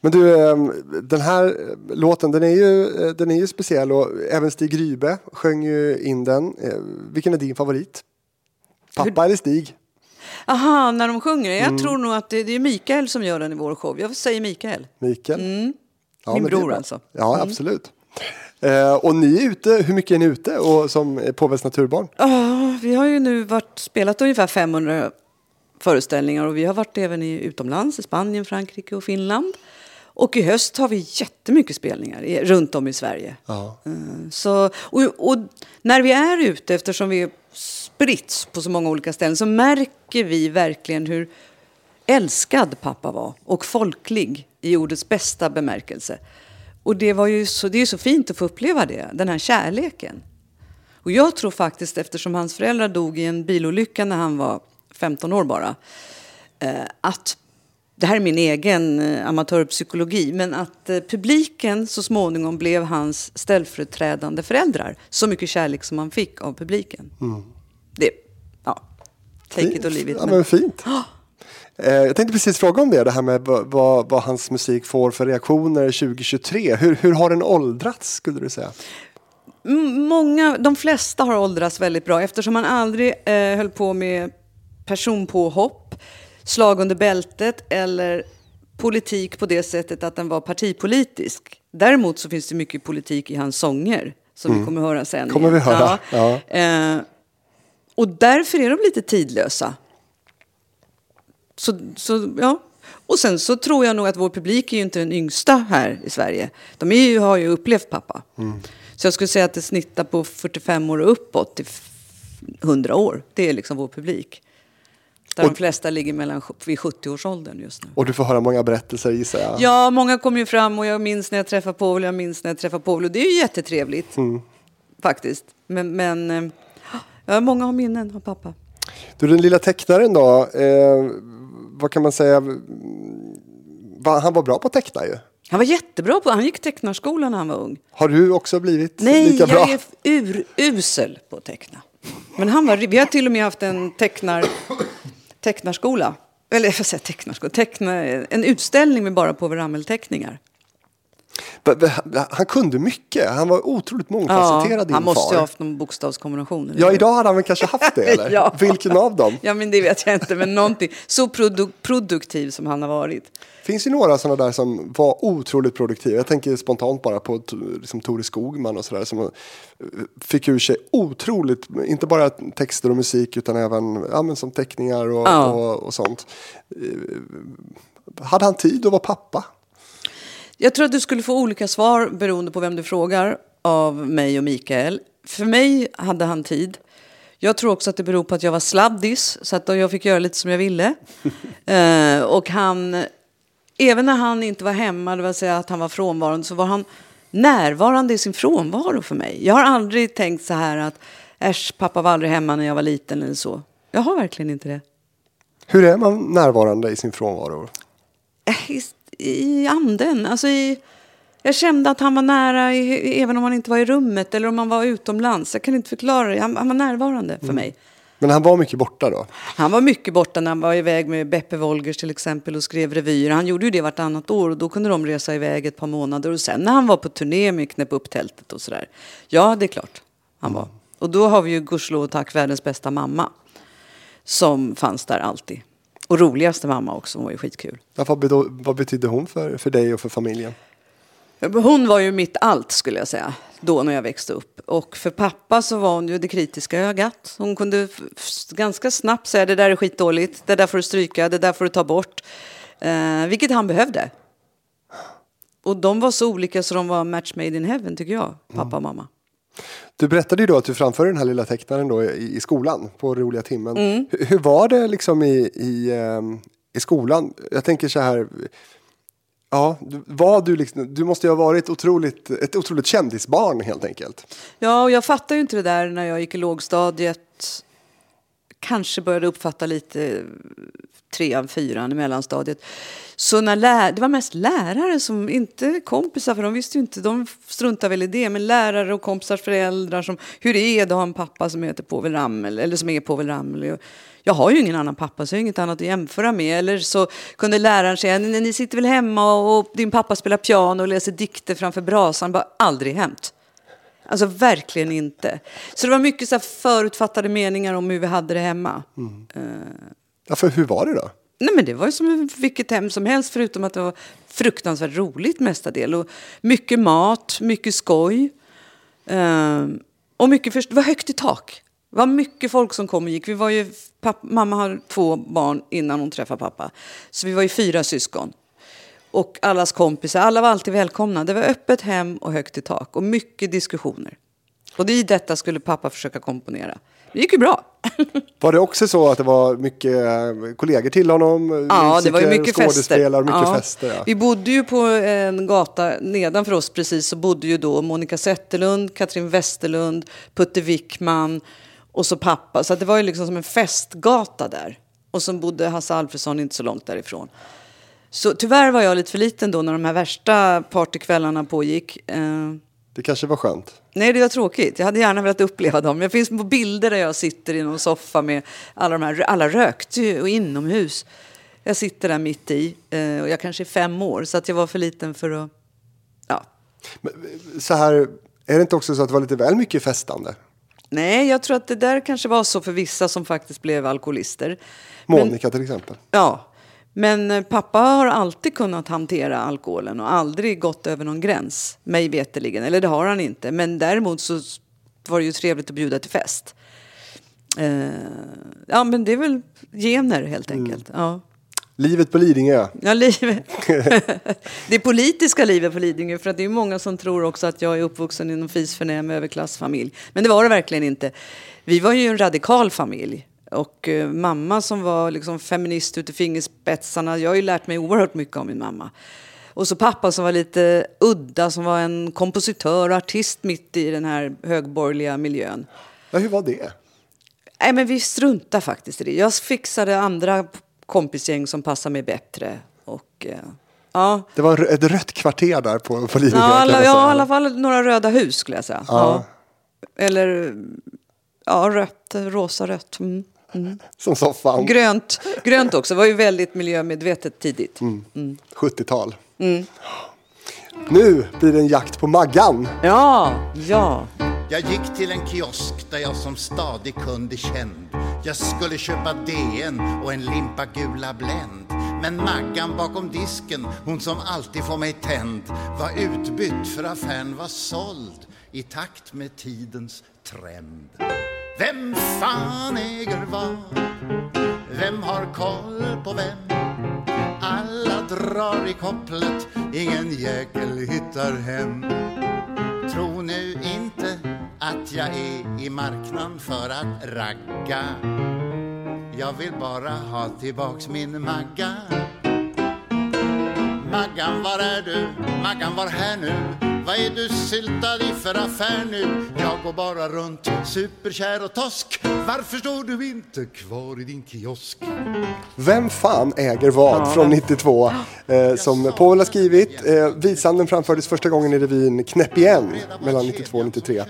Men du, ehm, den här eh, låten den är, ju, eh, den är ju speciell och även Stig Grybe sjöng ju in den. Eh, Vilken är din favorit? Pappa eller Stig? Aha, när de sjunger. Jag Mm. tror nog att det, det är Mikael som gör den i vår show. Jag säger Mikael. Mikael? Ja, Min bror alltså. Ja, absolut. Eh, och ni är ute, hur mycket är ni ute och som Påvens naturbarn? Ja, vi har ju nu varit, spelat ungefär 500 föreställningar och vi har varit även i utomlands, i Spanien, Frankrike och Finland. Och i höst har vi jättemycket spelningar i, runt om i Sverige. Ja. Eh, Så, och, och när vi är ute, eftersom vi spritts på så många olika ställen, så märker vi verkligen hur älskad pappa var och folklig i ordets bästa bemärkelse. Och det, var ju så, det är ju så fint att få uppleva det, den här kärleken. Och jag tror faktiskt, eftersom hans föräldrar dog i en bilolycka när han var 15 år bara, eh, att det här är min egen eh, amatörpsykologi, men att eh, publiken så småningom blev hans ställföreträdande föräldrar. Så mycket kärlek som han fick av publiken. Det, ja, take it or leave it. Ja, men- fint. Eh, Jag tänkte precis fråga om det, det här med vad, vad, hans musik får för reaktioner 2023. Hur, hur har den åldrats skulle du säga? Många, de flesta har åldrats väldigt bra eftersom man aldrig eh, höll på med personpåhopp, slag under bältet eller politik på det sättet att den var partipolitisk. Däremot så finns det mycket politik i hans sånger som vi kommer höra sen. Mm. Kommer vi höra, ja. Eh, och därför är de lite tidlösa. Så, så, ja. Och sen så tror jag nog att vår publik är ju inte den yngsta här i Sverige. De ju, har ju upplevt pappa. Så jag skulle säga att det snittar på 45 år och uppåt till f- 100 år. Det är liksom vår publik. Där de flesta ligger mellan, vid 70-årsåldern just nu. Och du får höra många berättelser gissar jag. Ja, många kommer ju fram och jag minns när jag träffar Povel, jag minns när jag träffar Povel och det är ju jättetrevligt. Faktiskt. Men, men eh, ja, många har minnen av pappa. Du, den lilla tecknaren då. Eh, vad kan man säga? Va, han var bra på att teckna ju. Han var jättebra på, han gick tecknarskolan när han var ung. Har du också blivit Nej, lika bra? jag är urusel på att teckna. Men han var, vi har till och med haft en tecknar, tecknarskola. Eller jag får säga tecknarskola, teckna, en utställning med bara Povel Ramel-teckningar. Han kunde mycket. Han var otroligt mångfacetterad din han måste ju ha haft någon bokstavskombination. Ja, idag hade han väl kanske haft det eller? Ja. Vilken av dem? Ja, men det vet jag inte. Men någonting. Så produ- produktiv som han har varit. finns ju några sådana där som var otroligt produktiva. Jag tänker spontant bara på liksom Tore Skogman och sådär som fick ur sig otroligt, inte bara texter och musik utan även ja, som teckningar och, Ja. och, och sånt. Eh, Hade han tid att vara pappa? Jag tror att du skulle få olika svar beroende på vem du frågar av mig och Mikael. För mig hade han tid. Jag tror också att det beror på att jag var sladdis så att jag fick göra lite som jag ville. eh, och han, även när han inte var hemma, det vill säga att han var frånvarande, så var han närvarande i sin frånvaro för mig. Jag har aldrig tänkt så här att äsch, pappa var aldrig hemma när jag var liten eller så. Jag har verkligen inte det. Hur är man närvarande i sin frånvaro? I, anden. Alltså i, jag kände att han var nära i, även om han inte var i rummet eller om han var utomlands. Jag kan inte förklara det. Han, han var närvarande för mig. Men han var mycket borta då? Han var mycket borta när han var iväg med Beppe Wolgers till exempel och skrev revyer. Han gjorde ju det vartannat år och då kunde de resa iväg ett par månader. Och sen när han var på turné med Knäpp upp tältet och sådär. Ja, det är klart han var. Och då har vi ju gudskelov och tack världens bästa mamma. Som fanns där alltid. Och roligaste mamma också, hon var ju skitkul. Ja, vad, bedo- vad betydde hon för, för dig och för familjen? Hon var ju mitt allt skulle jag säga, då när jag växte upp. Och för pappa så var hon ju det kritiska ögat. Hon kunde f- f- ganska snabbt säga det där är skitdåligt, det där får du stryka, det där får du ta bort. Eh, vilket han behövde. Och de var så olika så de var match made in heaven tycker jag, pappa och mamma. Du berättade ju då att du framförde den här lilla tecknaren då i, i skolan på roliga timmen. Mm. Hur, hur var det liksom i, i, ehm, i skolan? Jag tänker så här. Ja, var du, liksom, du måste ju ha varit otroligt, ett otroligt kändisbarn helt enkelt. Ja, och jag fattade ju inte det där när jag gick i lågstadiet. Kanske började uppfatta lite eh, trean, fyran i mellanstadiet. Så när lär, det var mest lärare som, inte kompisar, för de visste ju inte, de struntade väl i det, men lärare och kompisars föräldrar som, hur är det att ha en pappa som heter Povel Ramel, eller som är Povel Ramel? Jag har ju ingen annan pappa, så jag har inget annat att jämföra med. Eller så kunde läraren säga, ni, ni sitter väl hemma och din pappa spelar piano och läser dikter framför brasan, bara aldrig hänt. Alltså verkligen inte. Så det var mycket så förutfattade meningar om hur vi hade det hemma. Ja, för hur var det då? Nej men det var ju som vilket hem som helst förutom att det var fruktansvärt roligt mestadels. Och mycket mat, mycket skoj. Ehm, och mycket först- det var högt i tak. Det var mycket folk som kom och gick. Vi var ju, mamma har två barn innan hon träffade pappa. Så vi var ju fyra syskon. Och allas kompisar, alla var alltid välkomna. Det var öppet hem och högt i tak och mycket diskussioner. Och i detta skulle pappa försöka komponera. Det gick ju bra. Var det också så att det var mycket eh, kollegor till honom? Ja, det var ju musiker, mycket fester. mycket ja. fester. Ja. Vi bodde ju på en gata nedanför oss precis så bodde ju då Monica Zetterlund, Katrin Westerlund, Putte Wickman och så pappa. Så det var ju liksom som en festgata där. Och så bodde Hasse Alfredson inte så långt därifrån. Så tyvärr var jag lite för liten då när de här värsta partykvällarna pågick. Eh, Det kanske var skönt. Nej, det var tråkigt. Jag hade gärna velat uppleva dem. Jag finns på bilder där jag sitter i någon soffa med alla de här, alla rökte ju och inomhus. Jag sitter där mitt i eh, och jag kanske är fem år så att jag var för liten för att, ja. Så här, är det inte också så att det var lite väl mycket festande? Nej, jag tror att det där kanske var så för vissa som faktiskt blev alkoholister. Men- Monica till exempel. Ja, men eh, pappa har alltid kunnat hantera alkoholen och aldrig gått över någon gräns, mig veterligen. Eller det har han inte. Men däremot så var det ju trevligt att bjuda till fest. Eh, ja, men det är väl gener helt enkelt. Ja. Livet på Lidingö. Ja, livet. det politiska livet på Lidingö. För att det är många som tror också att jag är uppvuxen i någon fisförnäm överklassfamilj. Men det var det verkligen inte. Vi var ju en radikal familj. Och eh, mamma som var liksom feminist ut i fingerspetsarna. Jag har ju lärt mig oerhört mycket om min mamma. Och så pappa som var lite udda, som var en kompositör och artist mitt i den här högborgerliga miljön. Ja, hur var det? Nej, men vi struntar faktiskt i det. Jag fixade andra kompisgäng som passade mig bättre. Och, eh, ja. Det var ett rött kvarter där på, på Lidingö. Ja, alla, ja, i alla fall några röda hus skulle jag säga. Ja. Ja. Eller ja, rött, rosa-rött. Mm. Som soffan. Grönt, grönt också. Det var ju väldigt miljömedvetet tidigt. Mm. 70-tal. Mm. Nu blir det en jakt på Maggan. Ja, ja. Jag gick till en kiosk där jag som stadig kund är känd. Jag skulle köpa DN och en limpa gula Blend. Men Maggan bakom disken, hon som alltid får mig tänd, var utbytt för affären var såld i takt med tidens trend. Vem fan äger vad? Vem har koll på vem? Alla drar i kopplet, ingen jäkel hittar hem. Tro nu inte att jag är i marknaden för att ragga. Jag vill bara ha tillbaks min Magga. Maggan, var är du? Maggan, var här nu? Vad är du syltad i för affär nu? Jag går bara runt, superkär och tosk. Varför står du inte kvar i din kiosk? Vem fan äger vad från 92 eh, som Povel har skrivit. Eh, visan den framfördes första gången i revyn Knäpp igen mellan 92 och 93.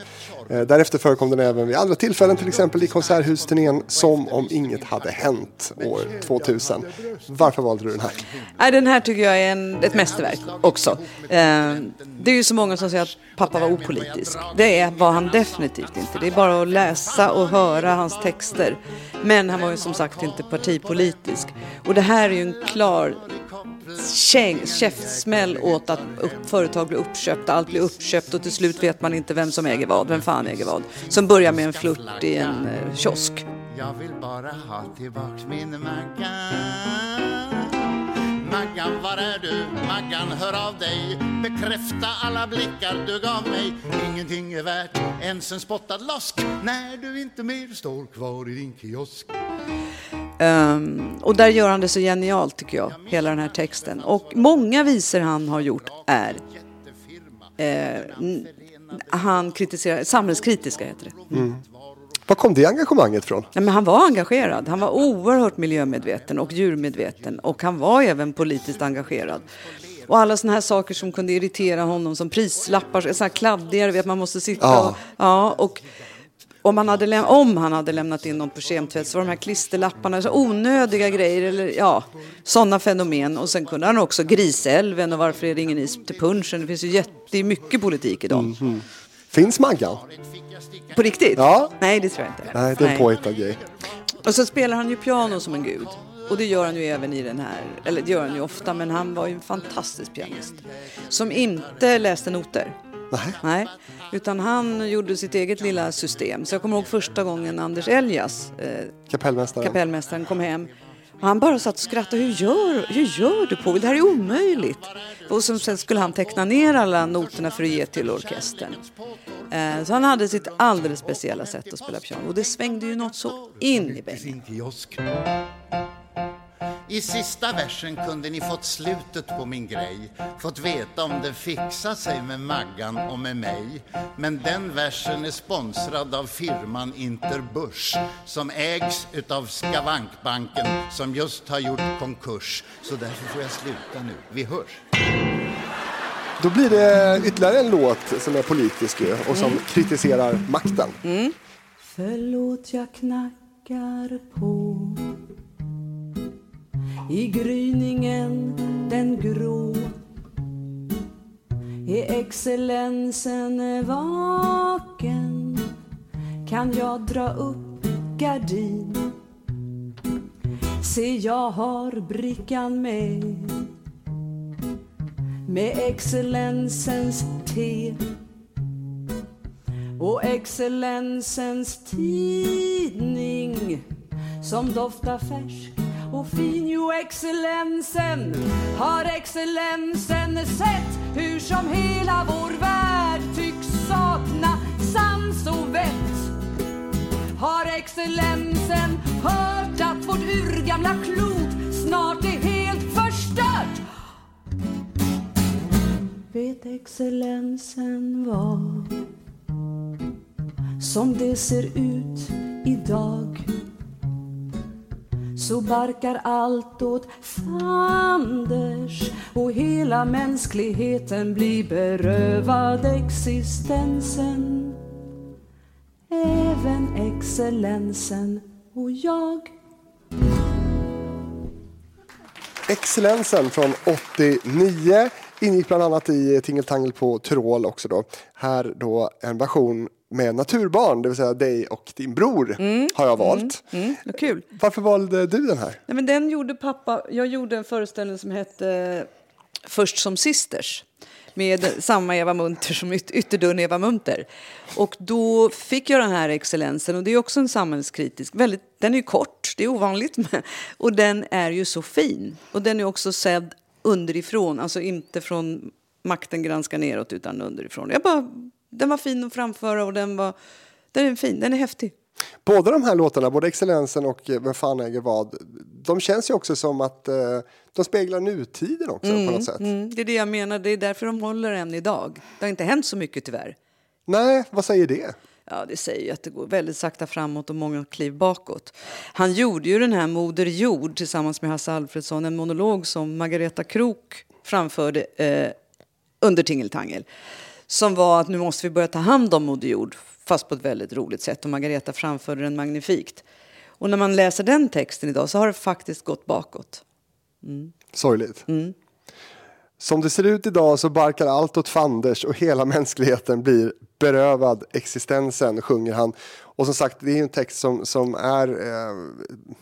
Eh, därefter förekom den även vid andra tillfällen, till exempel i konserthusturnén Som om inget hade hänt år 2000. Varför valde du den här? Den här tycker jag är en, ett mästerverk också. Eh, det är ju så många som säger att pappa var opolitisk. Det var han definitivt inte. Det är bara att läsa och höra hans texter. Men han var ju som sagt inte partipolitisk. Och det här är ju en klar käng, käftsmäll åt att upp, företag blir uppköpta, allt blir uppköpt och till slut vet man inte vem som äger vad, vem fan äger vad. Som börjar med en flört i en eh, kiosk. Jag vill bara ha tillbaks min Maggan. Maggan, var är du? Maggan, hör av dig Bekräfta alla blickar du gav mig Ingenting är värt ens en spottad losk När du inte mer står kvar i din kiosk Ehm, och där gör han det så genialt tycker jag, hela den här texten. Och många visor han har gjort är eh, han kritiserar, samhällskritiska heter det. Mm. Var kom det engagemanget från? Nej, men han var engagerad. Han var oerhört miljömedveten och djurmedveten och han var även politiskt engagerad. Och alla såna här saker som kunde irritera honom som prislappar, såna här kladdigare, vet man måste sitta Ja. och... Ja, och om han, hade om han hade lämnat in någon på kemtvätt så var de här klisterlapparna så onödiga grejer eller ja, sådana fenomen. Och sen kunde han också Grisälven och varför är det ingen is till punschen? Det finns ju jätte, mycket politik i dem. Mhm. Finns Maggan? På riktigt? Ja. Nej, det tror jag inte. Nej, det är en påhittad grej. Och så spelar han ju piano som en gud. Och det gör han ju även i den här, eller det gör han ju ofta, men han var ju en fantastisk pianist. Som inte läste noter. Nej. Nej, utan han gjorde sitt eget lilla system. Så jag kommer ihåg första gången Anders Eljas, eh, Kapellmästaren. kapellmästaren, kom hem. Och han bara satt och skrattade. Hur gör, hur gör du Povel? Det här är omöjligt. Och sen, sen skulle han teckna ner alla noterna för att ge till orkestern. Eh, så han hade sitt alldeles speciella sätt att spela piano. Och det svängde ju något så in i bänken. I sista versen kunde ni fått slutet på min grej Fått veta om det fixar sig med Maggan och med mig. Men den versen är sponsrad av firman Interbörs Som ägs utav Skavankbanken som just har gjort konkurs. Så därför får jag sluta nu, vi hörs. Då blir det ytterligare en låt som är politisk och som kritiserar makten. Förlåt jag knackar på i gryningen den grå Är excellensen vaken. Kan jag dra upp gardin? Se jag har brickan med. Med excellensens te. Och excellensens tidning som doftar färsk och fin. Jo, excellensen har excellensen sett hur som hela vår värld tycks sakna sans och vett. Har excellensen hört att vårt urgamla klot snart är helt förstört? Vet excellensen vad som det ser ut idag? Så barkar allt åt fanders och hela mänskligheten blir berövad existensen. Även excellensen och jag. Excellensen från 89 ingick bland annat i Tingeltangel på Tyrol också då. Här då en version med Naturbarn, det vill säga dig och din bror har jag valt. Mm, vad kul. Varför valde du den här? Nej, men den gjorde pappa. Jag gjorde en föreställning som hette Först som sisters med samma Eva Munter som yt- ytterdörren Eva Munter. Och då fick jag den här excellensen och det är också en samhällskritisk, väldigt, den är ju kort, det är ovanligt, men, och den är ju så fin. Och den är också sedd underifrån, alltså inte från makten granskar neråt utan underifrån. Jag bara, den var fin att framföra och den var, den är fin, den är häftig. Båda de här låtarna, både Excellensen och eh, Vem fan äger vad, de känns ju också som att eh, de speglar nutiden också på något sätt. Mm, det är det jag menar, det är därför de håller än idag. Det har inte hänt så mycket tyvärr. Nej, vad säger det? Ja, det säger ju att det går väldigt sakta framåt och många kliv bakåt. Han gjorde ju den här Moder Jord tillsammans med Hasse Alfredsson, en monolog som Margareta Krok framförde eh, under Tingeltangel. Som var att nu måste vi börja ta hand om Moder Jord, fast på ett väldigt roligt sätt. Och Margareta framförde den magnifikt. Och när man läser den texten idag så har det faktiskt gått bakåt. Sorgligt. Mm. Som det ser ut idag så barkar allt åt fanders och hela mänskligheten blir berövad existensen, sjunger han. Och som sagt, det är en text som, som är eh,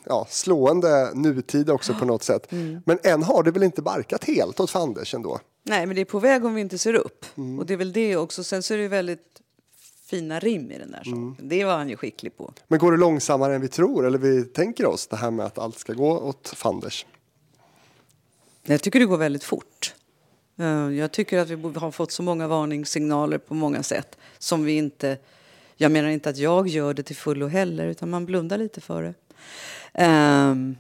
ja, slående nutid också på något sätt. Mm. Men än har det väl inte barkat helt åt fanders ändå? Nej, men det är på väg om vi inte ser upp. Och det är väl det också. Sen så är det väldigt fina rim i den där sången. Det var han ju skicklig på. Men går det långsammare än vi tror eller vi tänker oss det här med att allt ska gå åt fanders? Jag tycker det går väldigt fort. Eh, Jag tycker att vi borde ha fått så många varningssignaler på många sätt som vi inte... Jag menar inte att jag gör det till fullo heller, utan man blundar lite för det. Ehm,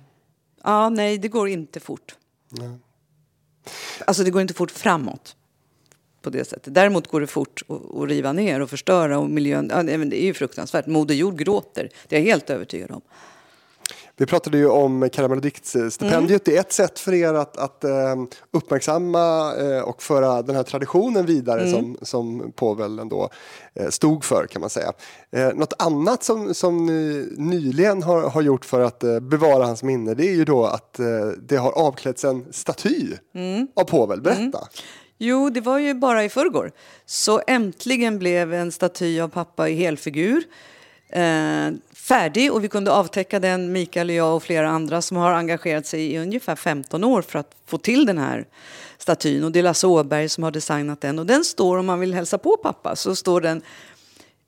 ja, nej, det går inte fort. Alltså, det går inte fort framåt på det sättet. Däremot går det fort att, riva ner och förstöra och miljön. Ja, nej, det är ju fruktansvärt. Moder Jord gråter. Det är jag helt övertygad om. Vi pratade ju om Karamell och diktstipendiet. Det är ett sätt för er att, att eh, uppmärksamma eh, och föra den här traditionen vidare som, som Povel ändå eh, stod för kan man säga. Eh, något annat som, som ni nyligen har, har gjort för att bevara hans minne det är ju då att det har avklätts en staty av Povel. Berätta! Jo, det var ju bara i förrgår. Så äntligen blev en staty av pappa i helfigur eh, färdig och vi kunde avtäcka den, Mikael och jag och flera andra som har engagerat sig i ungefär 15 år för att få till den här statyn. Och det är Lasse Åberg som har designat den. Och den står, om man vill hälsa på pappa, så står den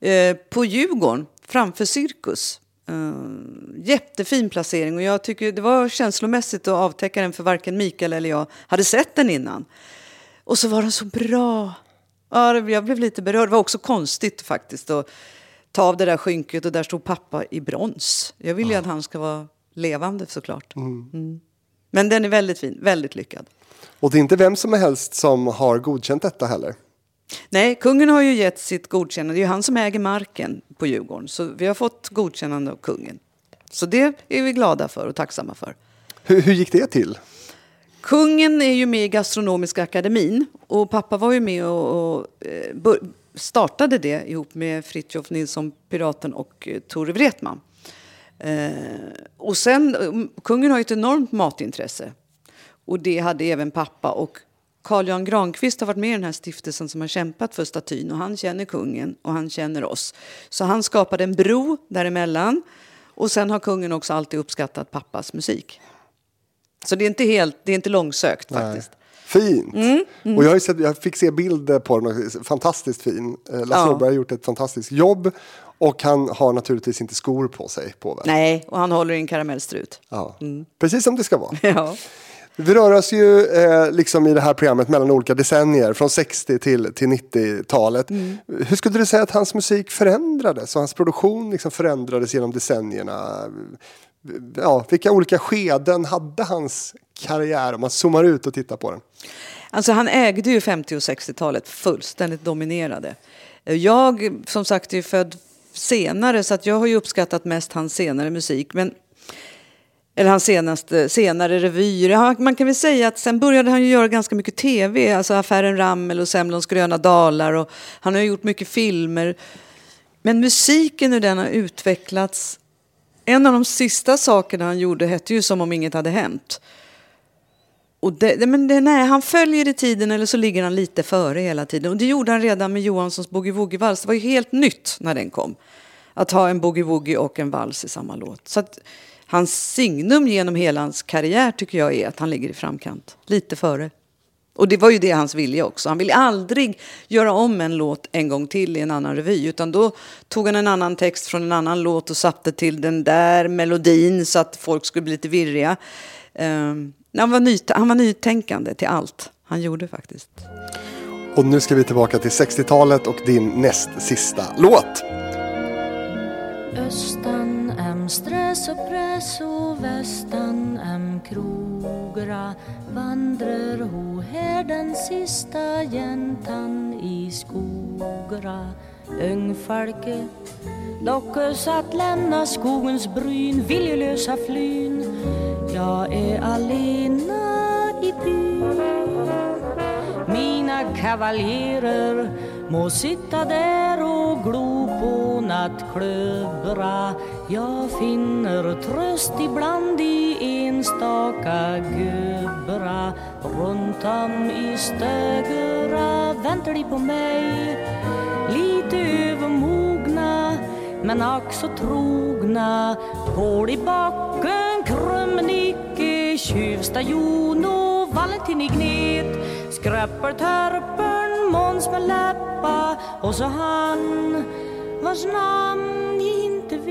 eh, på Djurgården framför Cirkus. Uh, jättefin placering och jag tycker det var känslomässigt att avtäcka den för varken Mikael eller jag hade sett den innan. Och så var den så bra. Ja, jag blev lite berörd. Det var också konstigt faktiskt att ta av det där skynket och där stod pappa i brons. Jag vill ju att han ska vara levande såklart. Mm. Men den är väldigt fin, väldigt lyckad. Och det är inte vem som helst som har godkänt detta heller. Nej, kungen har ju gett sitt godkännande. Det är ju han som äger marken på Djurgården. Så vi har fått godkännande av kungen. Så det är vi glada för och tacksamma för. Hur, hur gick det till? Kungen är ju med i Gastronomiska akademin och pappa var ju med och, och eh, startade det ihop med Fritjof Nilsson, Piraten och eh, Tore Wretman. Eh, och sen, eh, kungen har ju ett enormt matintresse och det hade även pappa och Carl Jan Granqvist har varit med i den här stiftelsen som har kämpat för statyn och han känner kungen och han känner oss. Så han skapade en bro däremellan och sen har kungen också alltid uppskattat pappas musik. Så det är inte helt, det är inte långsökt faktiskt. Fint! Mm, Och jag, har sett, jag fick se bilder på den, fantastiskt fin. Eh, Lasse Ja. Åberg har gjort ett fantastiskt jobb och han har naturligtvis inte skor på sig. På väl? Nej, och han håller i en karamellstrut. Ja. Precis som det ska vara. Ja. Vi rör oss ju eh, liksom i det här programmet mellan olika decennier, från 60 till, till 90-talet. Mm. Hur skulle du säga att hans musik förändrades och hans produktion liksom förändrades genom decennierna? Ja, vilka olika skeden hade hans karriär om man zoomar ut och tittar på den? Alltså han ägde ju 50 och 60-talet fullständigt dominerade. Jag som sagt är född senare så att jag har ju uppskattat mest hans senare musik. Men, eller hans senaste, senare revyer. Man kan väl säga att sen började han ju göra ganska mycket tv. Alltså Affären Rammel och Semlons gröna dalar. Och han har gjort mycket filmer. Men musiken hur den har utvecklats. En av de sista sakerna han gjorde hette ju Som om inget hade hänt. Och det, det- men det, nej, han följer i tiden eller så ligger han lite före hela tiden. Och det gjorde han redan med Johanssons Boogie Woogie-vals. Det var ju helt nytt när den kom. Att ha en Boogie Woogie och en vals i samma låt. Så att hans signum genom hela hans karriär tycker jag är att han ligger i framkant. Lite före. Och det var ju det hans vilja också. Han ville aldrig göra om en låt en gång till i en annan revy. Utan då tog han en annan text från en annan låt och satte till den där melodin så att folk skulle bli lite virriga. Um, han, var nyt- han var nytänkande till allt han gjorde faktiskt. Och nu ska vi tillbaka till 60-talet och din näst sista låt. Östan em stress och press och västan em krogra vandrar ho här den sista jäntan i skogra Ungfolke lockes att lämna skogens bryn viljelösa flyn jag är alena i byn. Mina kavaljerer må sitta där och glo på nattklöbbra Jag finner tröst ibland i enstaka gubbra Runt om i Stögera väntar de på mig. Lite övermogna men ack så trogna. Går de bak Krumnicke, Tjuvstajon och Valentin i Gnet Skrapper törpen, Måns med läppa. Och så han vars namn jag inte vet.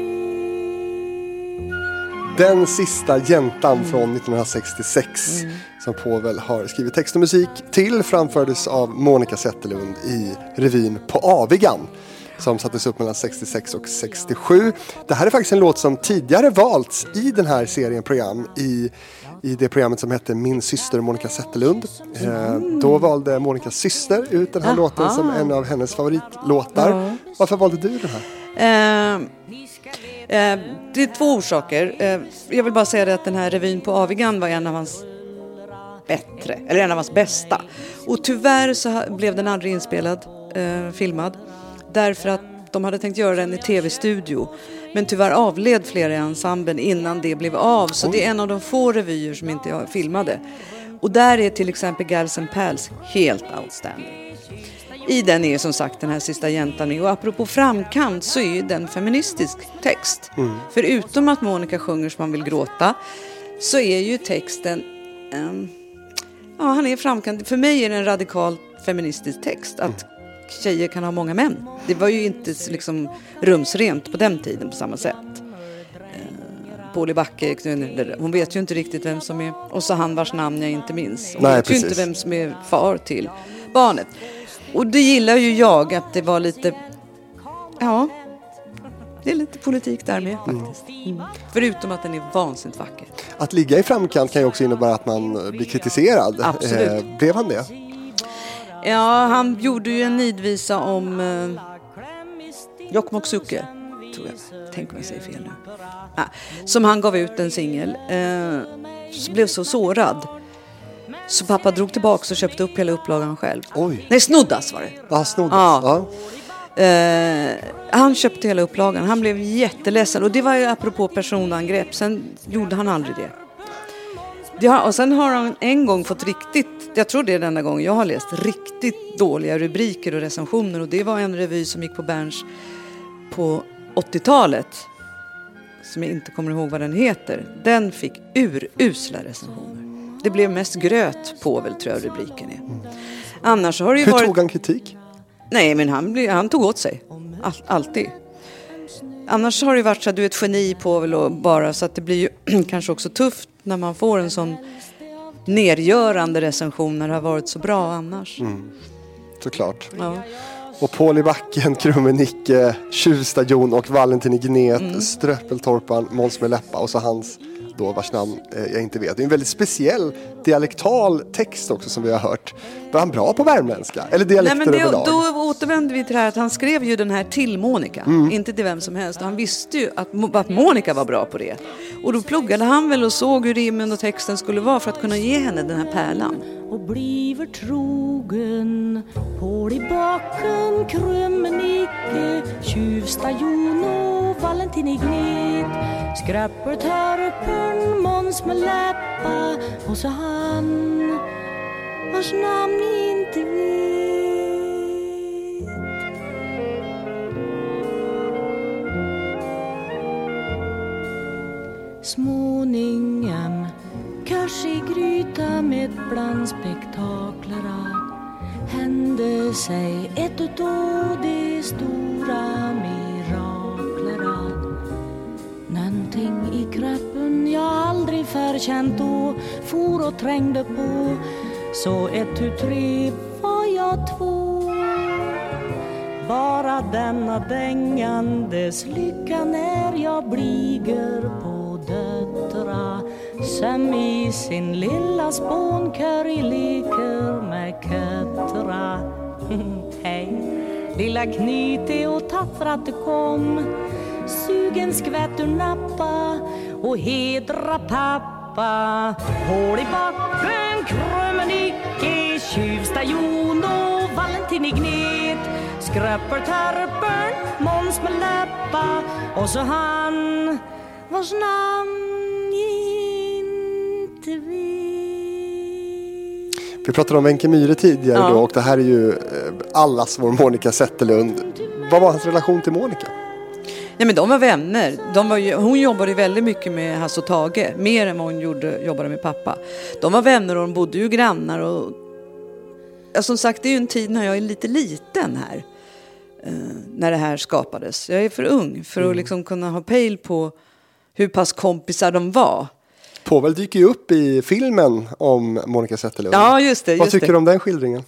Den sista jäntan från 1966 som Povel har skrivit text och musik till framfördes av Monica Zetterlund i revyn På Avigan som sattes upp mellan 66 och 67. Det här är faktiskt en låt som tidigare valts i den här serien program i, i det programmet som hette Min syster Monica Zetterlund. Eh, då valde Monicas syster ut den här Jaha. låten som en av hennes favoritlåtar. Ja. Varför valde du den här? Eh, eh, det är två orsaker. Eh, jag vill bara säga det att den här revyn på Avigan var en av hans bättre, eller en av hans bästa. Och tyvärr så blev den aldrig inspelad, eh, filmad. Därför att de hade tänkt göra den i tv-studio. Men tyvärr avled flera i ensemblen innan det blev av. Så det är en av de få revyer som inte jag filmade. Och där är till exempel Gals and Pals helt outstanding. I den är som sagt den här sista jäntan med. Och apropå framkant så är ju den feministisk text. Förutom att Monica sjunger som man vill gråta så är ju texten... ehm, ja, han är framkant. För mig är det en radikalt feministisk text. Att tjejer kan ha många män. Det var ju inte liksom rumsrent på den tiden på samma sätt. Eh, Polly Backe, hon vet ju inte riktigt vem som är... Och så han vars namn jag inte minns. Hon Nej, vet ju precis. inte vem som är far till barnet. Och det gillar ju jag att det var lite... Ja, det är lite politik där med faktiskt. Mm. Förutom att den är vansinnigt vacker. Att ligga i framkant kan ju också innebära att man blir kritiserad. Absolut. Eh, blev han det? Ja, han gjorde ju en nidvisa om eh, Jokkmokks Sucke, tror jag. Tänk om jag säger fel nu. Ah, som han gav ut en singel. Eh, blev så sårad. Så pappa drog tillbaka och köpte upp hela upplagan själv. Oj. Nej, Snoddas var det. Ja, snoddas. Ja. Ja. Eh, han köpte hela upplagan. Han blev jätteledsen. Och det var ju apropå personangrepp. Sen gjorde han aldrig det. Har, och sen har han en gång fått riktigt, jag tror det är den enda gången jag har läst, riktigt dåliga rubriker och recensioner. Och det var en revy som gick på Berns på 80-talet. Som jag inte kommer ihåg vad den heter. Den fick urusla recensioner. Det blev mest gröt på väl tror jag rubriken är. Annars har det ju Hur varit... tog han kritik? Nej, men han, blev, han tog åt sig. All, alltid. Annars har det varit så att du är ett geni på väl och bara så att det blir ju kanske också tufft när man får en sån nergörande recensioner har varit så bra annars. Såklart. Ja. Och Paul i backen, Krumme Nicke, Tjuvstajon och Valentin i Gnet, Mm. Ströppeltorpan, Måns med läppa och så hans då vars namn eh, jag inte vet. Det är en väldigt speciell dialektal text också som vi har hört. Var han bra på värmländska? Eller Nej, dialekter men det, överlag? då återvänder vi till det här att han skrev ju den här till Monica, Mm. inte till vem som helst. Och han visste ju att, att Monica var bra på det. Och då pluggade han väl och såg hur rimmen och texten skulle vara för att kunna ge henne den här pärlan. och bliver trogen På i baken krömmen icke Tjuvstajon och Valentin i gnet Skräpper törpen Måns med läppa. Och så han vars namn ni inte vet. Småningom Kanske i gryta med bland spektaklera hände sig ett utav de stora aldrig förkänt då for och trängde på så ett tu tre var jag två. Bara denna dängandes lycka när jag bliger på döttra som i sin lilla spånkörj leker med köttra. Hej, lilla knyte och tattrat att du kom. Sugen skvätt ur nappa och hedra pappa. Hål i backen, krömen icke, tjuvstajon och Valentin i gnet. Törpen, Måns med läppa och så han vars namn inte vet. Vi pratade om Wenche Myhre tidigare Ja. då och det här är ju eh, allas vår Monica Zetterlund. Vad var hans relation till Monica? Ja, men de var vänner. De var ju, hon jobbade väldigt mycket med Hasse och Tage, mer än vad hon gjorde, jobbade med pappa. De var vänner och de bodde ju grannar. Och, ja, som sagt, det är ju en tid när jag är lite liten här. Eh, när det här skapades. Jag är för ung för Mm. att liksom kunna ha pejl på hur pass kompisar de var. Povel dyker ju upp i filmen om Monica Zetterlund. Ja, just det. Vad Just tycker det. du om den skildringen?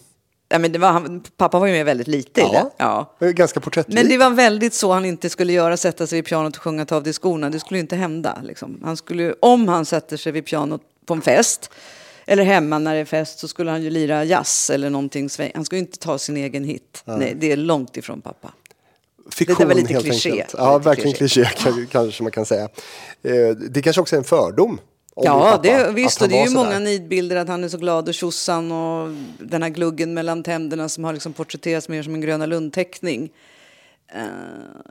Ja, men var, han- pappa var ju med väldigt lite i Ja. det. Ja. Det är Ganska porträttlik. Men det var väldigt så han inte skulle göra, sätta sig vid pianot och sjunga Ta av dig skorna. Det skulle ju inte hända. Liksom. Han skulle, om han sätter sig vid pianot på en fest, eller hemma när det är fest, så skulle han ju lira jazz eller någonting. Han skulle ju inte ta sin egen hit. Nej, det är långt ifrån pappa. Fiktion det var lite helt kliché. enkelt. Ja, Lite verkligen kliché. kliché kan- kanske man kan säga. Eh, Det kanske också är en fördom. Ja, det, visst. Och det är ju många nidbilder att han är så glad och tjosan och den här gluggen mellan tänderna som har liksom porträtterats mer som en Gröna Lund-teckning. Eh,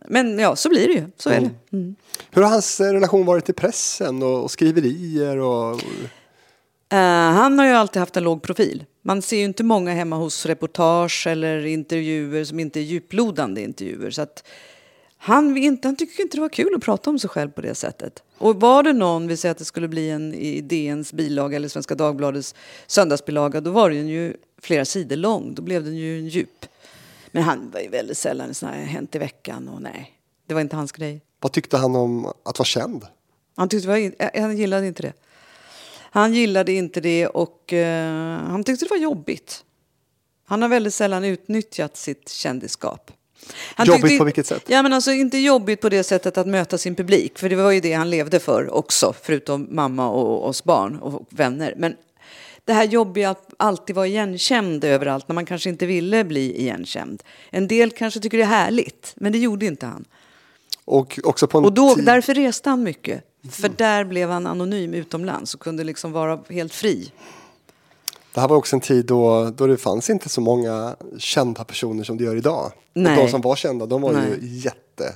Men ja, så blir det ju. Så är det. Mm. Hur har hans eh, relation varit till pressen och, och skriverier? Och, Eh, han har ju alltid haft en låg profil. Man ser ju inte många hemma hos reportage eller intervjuer som inte är djuplodande intervjuer. Så att han, inte, han tycker inte det var kul att prata om sig själv på det sättet. Och var det någon, vi säger att det skulle bli en i DNs bilaga eller Svenska Dagbladets söndagsbilaga, då var den ju flera sidor lång. Då blev den ju en djup. Men han var ju väldigt sällan sån här Hänt i veckan och nej, det var inte hans grej. vad tyckte han om att vara känd? Han, tyckte var, eh, han gillade inte det. Han gillade inte det och eh, han tyckte det var jobbigt. Han har väldigt sällan utnyttjat sitt kändisskap. Han Jobbigt tyckte- på vilket sätt? Ja, men alltså inte jobbigt på det sättet att möta sin publik, för det var ju det han levde för också, förutom mamma och oss barn och vänner. Men det här jobbiga att alltid vara igenkänd överallt när man kanske inte ville bli igenkänd. En del kanske tycker det är härligt, men det gjorde inte han. Och också på en Och då, därför reste han mycket. För där blev han anonym utomlands och kunde liksom vara helt fri. Det här var också en tid då, då det fanns inte så många kända personer som det gör idag. Nej. Och de som var kända, de var ju Nej. jätte...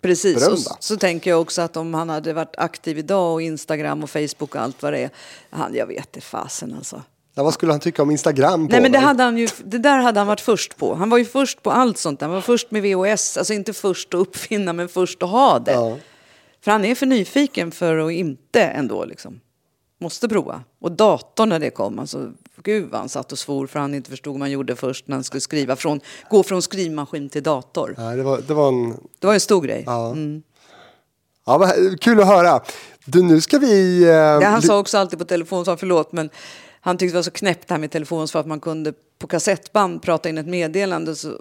Precis, och Berömda. så, så tänker jag också att om han hade varit aktiv idag och Instagram och Facebook och allt vad det är. Han, jag vet det fasen alltså. Ja, vad skulle han tycka om Instagram? Nej men det, hade han ju, det där hade han varit först på. Han var ju först på allt sånt. Han var först med VHS, alltså inte först att uppfinna men först att ha det. Ja. För han är för nyfiken för att inte ändå liksom. Måste prova. Och datorn när det kom, alltså gud vad han satt och svor för han inte förstod vad man gjorde först när han skulle skriva från, gå från skrivmaskin till dator. Nej, det, var, det var en... Det var en stor grej. Ja. Ja, vad- kul att höra. Du, nu ska vi... Eh, Det han sa också alltid på telefon, sa förlåt men Han tyckte det var så knäppt det här med telefon så att man kunde på kassettband prata in ett meddelande så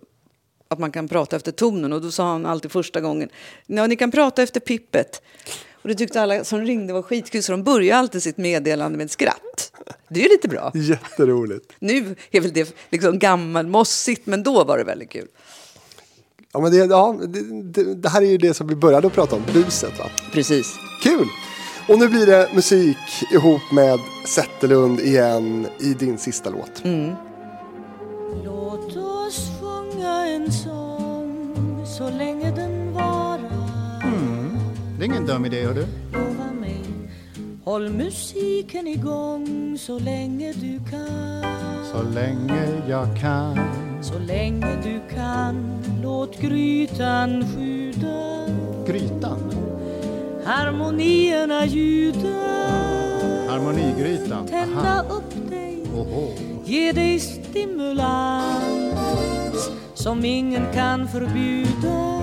att man kan prata efter tonen. Och då sa han alltid första gången, ja ni kan prata efter pippet. Och det tyckte alla som ringde var skitkul så de började alltid sitt meddelande med ett skratt. Det är ju lite bra. Jätteroligt. Nu är väl det liksom gammalmossigt men då var det väldigt kul. Ja, men det, ja, det, det, det här är ju det som vi började att prata om, buset va? Precis. Kul! Och nu blir det musik ihop med Zetterlund igen i din sista låt. Mm. Låt oss sjunga en sång så länge den. Det är ingen dum idé, hör du. Lova mig, håll musiken igång så länge du kan. Så länge jag kan. Så länge du kan, låt grytan sjuda. Grytan? Harmonierna ljuda. Harmonigrytan? Tända Aha. upp dig, Oho. ge dig stimulans som ingen kan förbjuda.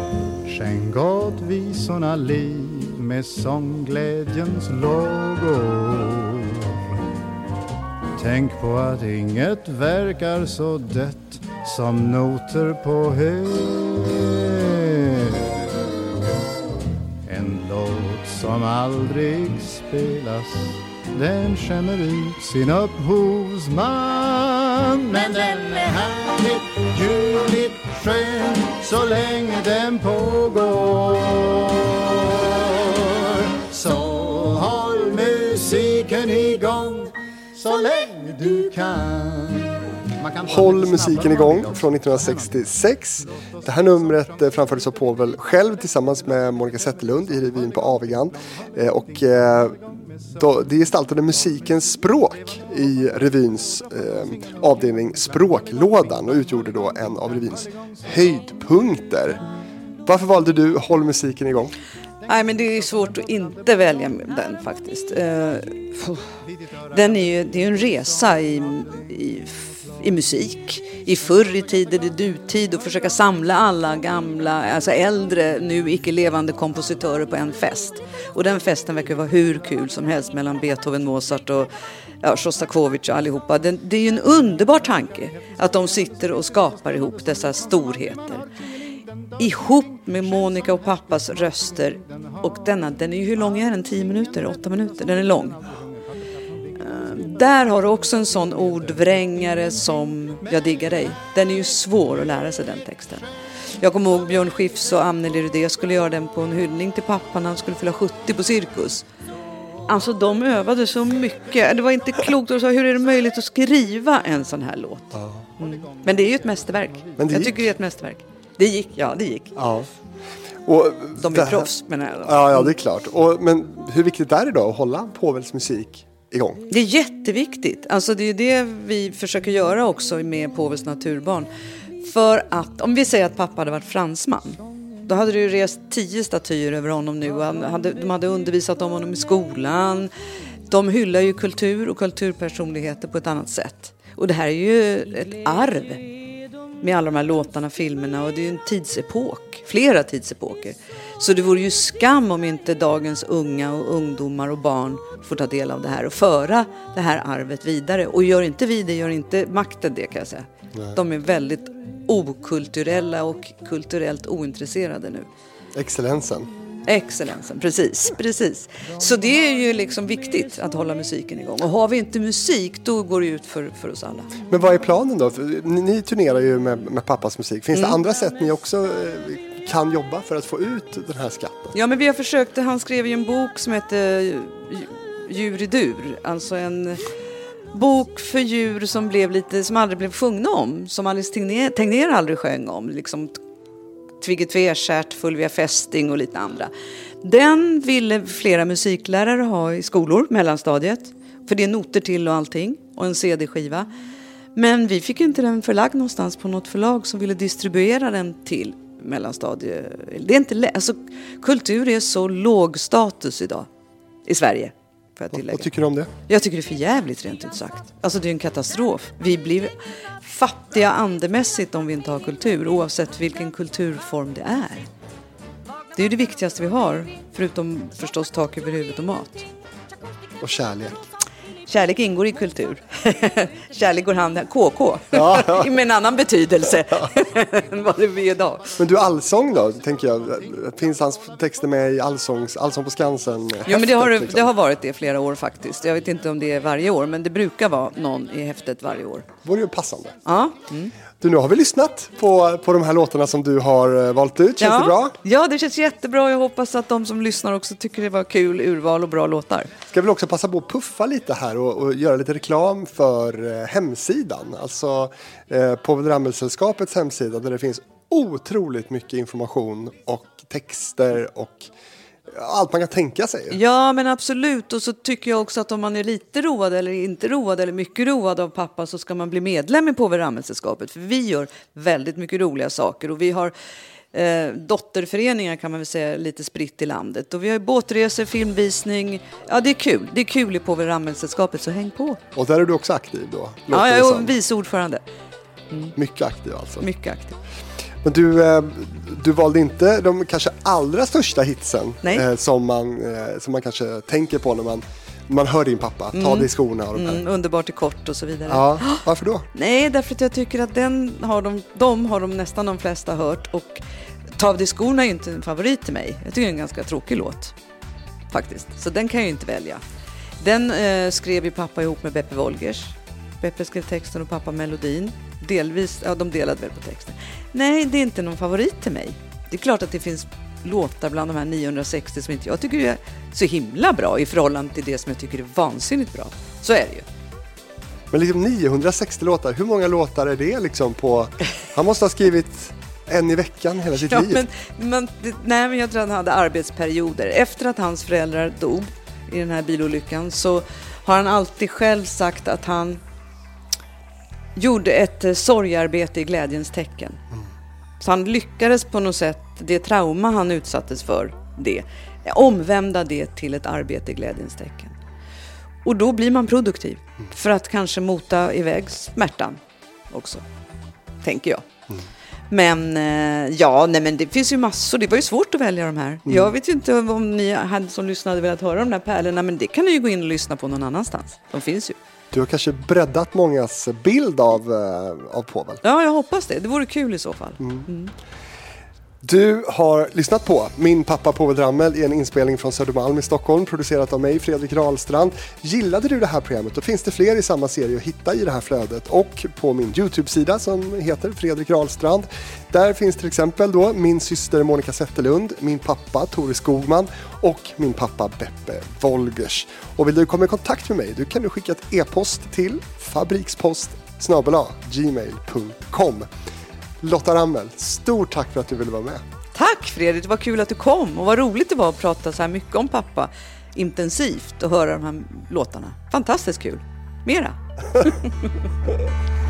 Skänk åt visorna liv med sångglädjens lågor. Tänk på att inget verkar så dött som noter på hög. En låt som aldrig spelas den skämmer ut sin upphovsman Men den är härligt, ljuvligt skön så länge den pågår Så håll musiken igång så länge du kan Håll musiken igång från 1966. Det här numret eh, framfördes av Povel själv tillsammans med Monica Zetterlund i revyn på Avigan. Eh, Och eh, det gestaltade musikens språk i revyns eh, avdelning Språklådan och utgjorde då en av revyns höjdpunkter. Varför valde du Håll musiken igång? Nej, men det är svårt att inte välja den faktiskt. Eh, den är ju, det är ju en resa i, i, i musik. I förr i tiden, i dutid och försöka samla alla gamla, alltså äldre, nu icke levande kompositörer på en fest. Och den festen verkar vara hur kul som helst mellan Beethoven, Mozart och ja, Sjostakovitj och allihopa. Den, det är ju en underbar tanke att de sitter och skapar ihop dessa storheter ihop med Monica och pappas röster. Och denna, den är ju hur lång är den? 10 minuter? 8 minuter? Den är lång. Där har du också en sån ordvrängare som Jag diggar dig. Den är ju svår att lära sig den texten. Jag kommer ihåg Björn Skifs och Anneli Rudé skulle göra den på en hyllning till pappan när han skulle fylla 70 på Cirkus. Alltså de övade så mycket. Det var inte klokt. Och sa, hur är det möjligt att skriva en sån här låt? Mm. Men det är ju ett mästerverk. Men det jag gick. tycker det är ett mästerverk. Det gick, ja det gick. Ja. Och De är här- proffs menar jag. då. Ja, ja, det är klart. Och, men hur viktigt är det då att hålla Povels musik igång? Det är jätteviktigt. Alltså det är det vi försöker göra också med Påvens naturbarn. För att om vi säger att pappa hade varit fransman. Då hade det ju rest tio statyer över honom nu. hade, de hade undervisat om honom i skolan. De hyllar ju kultur och kulturpersonligheter på ett annat sätt. Och det här är ju ett arv med alla de här låtarna, filmerna och det är ju en tidsepok, flera tidsepoker. Så det vore ju skam om inte dagens unga och ungdomar och barn får ta del av det här och föra det här arvet vidare. Och gör inte vi det, gör inte makten det kan jag säga. Nej. De är väldigt okulturella och kulturellt ointresserade nu. Excellensen. Excellensen, precis, precis. Så det är ju liksom viktigt att hålla musiken igång. Och har vi inte musik, då går det ut för, för oss alla. Men vad är planen då? Ni, ni turnerar ju med, med pappas musik. Finns Mm. det andra sätt ni också eh, kan jobba för att få ut den här skatten? Ja, men vi har försökt. Han skrev ju en bok som heter Djur i dur. Alltså en bok för djur som, blev lite, som aldrig blev sjungna om. Som Alice Tegnér, Tegnér aldrig sjöng om. Liksom Tvigge Tverstjärt, Fulvia Fästing och lite andra. Den ville flera musiklärare ha i skolor, mellanstadiet. För det är noter till och allting. Och en CD-skiva. Men vi fick inte den förlagd någonstans på något förlag som ville distribuera den till mellanstadie. Det är inte lä- alltså, kultur är så låg status idag i Sverige. Får jag tillägga. Vad tycker du om det? Jag tycker det är för jävligt rent ut sagt. Alltså det är en katastrof. Vi blir fattiga andemässigt om vi inte har kultur oavsett vilken kulturform det är. Det är ju det viktigaste vi har, förutom förstås tak över huvudet och mat. Och kärlek. Kärlek ingår i kultur. Kärlek går hand i hand. KK. Ja, ja. Med en annan betydelse än vad det är idag. Men du, allsång då, tänker jag. Finns hans texter med i allsångs, Allsång på Skansen? Jo, men det har, häftet, det har varit det flera år faktiskt. Jag vet inte om det är varje år, men det brukar vara någon i häftet varje år. vore ju passande. Ja. Mm. Du, nu har vi lyssnat på, på de här låtarna som du har eh, valt ut. Känns ja. det bra? Ja, det känns jättebra. Jag hoppas att de som lyssnar också tycker det var kul urval och bra låtar. Ska väl också passa på att puffa lite här och, och göra lite reklam för eh, hemsidan. Alltså eh, Povel Ramel-sällskapets hemsida där det finns otroligt mycket information och texter och allt man kan tänka sig. Ja, men absolut. Och så tycker jag också att om man är lite road eller inte road eller mycket road av pappa så ska man bli medlem i Povel Ramel-sällskapet. För vi gör väldigt mycket roliga saker och vi har eh, dotterföreningar kan man väl säga lite spritt i landet. Och vi har båtresor, filmvisning. Ja, det är kul. Det är kul i Povel Ramel-sällskapet, så häng på. Och där är du också aktiv då? låter Ja, jag är vice ordförande. Mycket aktiv alltså. Mycket aktiv. Men du, eh, du valde inte de kanske allra största hitsen Nej. eh, som, man, eh, som man kanske tänker på när man, man hör din pappa. Ta dig i skorna och de här. Mm, underbart är kort och så vidare. Ja, varför då? Nej, därför att jag tycker att den har de, de har de nästan de flesta hört och Ta av dig skorna är ju inte en favorit till mig. Jag tycker det är en ganska tråkig låt. Faktiskt. Så den kan jag ju inte välja. Den eh, skrev ju pappa ihop med Beppe Wolgers. Beppe skrev texten och pappa melodin. Delvis, ja de delade väl på texten. Nej, det är inte någon favorit till mig. Det är klart att det finns låtar bland de här 960 som inte jag tycker är så himla bra i förhållande till det som jag tycker är vansinnigt bra. Så är det ju. Men liksom 960 låtar, hur många låtar är det liksom på... Han måste ha skrivit en i veckan hela sitt Ja, liv. men, men, nej, men jag tror att han hade arbetsperioder. Efter att hans föräldrar dog i den här bilolyckan så har han alltid själv sagt att han gjorde ett eh, sorgarbete i glädjens tecken. Så han lyckades på något sätt, det trauma han utsattes för, det, omvända det till ett arbete i glädjens tecken. Och då blir man produktiv för att kanske mota iväg smärtan också, tänker jag. Men eh, ja, nej men det finns ju massor. Det var ju svårt att välja de här. Jag vet ju inte om ni hade som lyssnade velat höra de där pärlorna, men det kan ni ju gå in och lyssna på någon annanstans. De finns ju. Du har kanske breddat mångas bild av, eh, av Povel. Ja, jag hoppas det. Det vore kul i så fall. Du har lyssnat på Min pappa Povel Ramel i en inspelning från Södermalm i Stockholm producerat av mig, Fredrik Rahlstrand. Gillade du det här programmet då finns det fler i samma serie att hitta i det här flödet och på min Youtube-sida som heter Fredrik Rahlstrand. Där finns till exempel då min syster Monica Zetterlund, min pappa Tore Skogman och min pappa Beppe Wolgers. Och vill du komma i kontakt med mig då kan du skicka ett e-post till fabrikspost gmail.com. Lotta Rammel, stort tack för att du ville vara med. Tack Fredrik, det var kul att du kom och vad roligt det var att prata så här mycket om pappa intensivt och höra de här låtarna. Fantastiskt kul. Mera.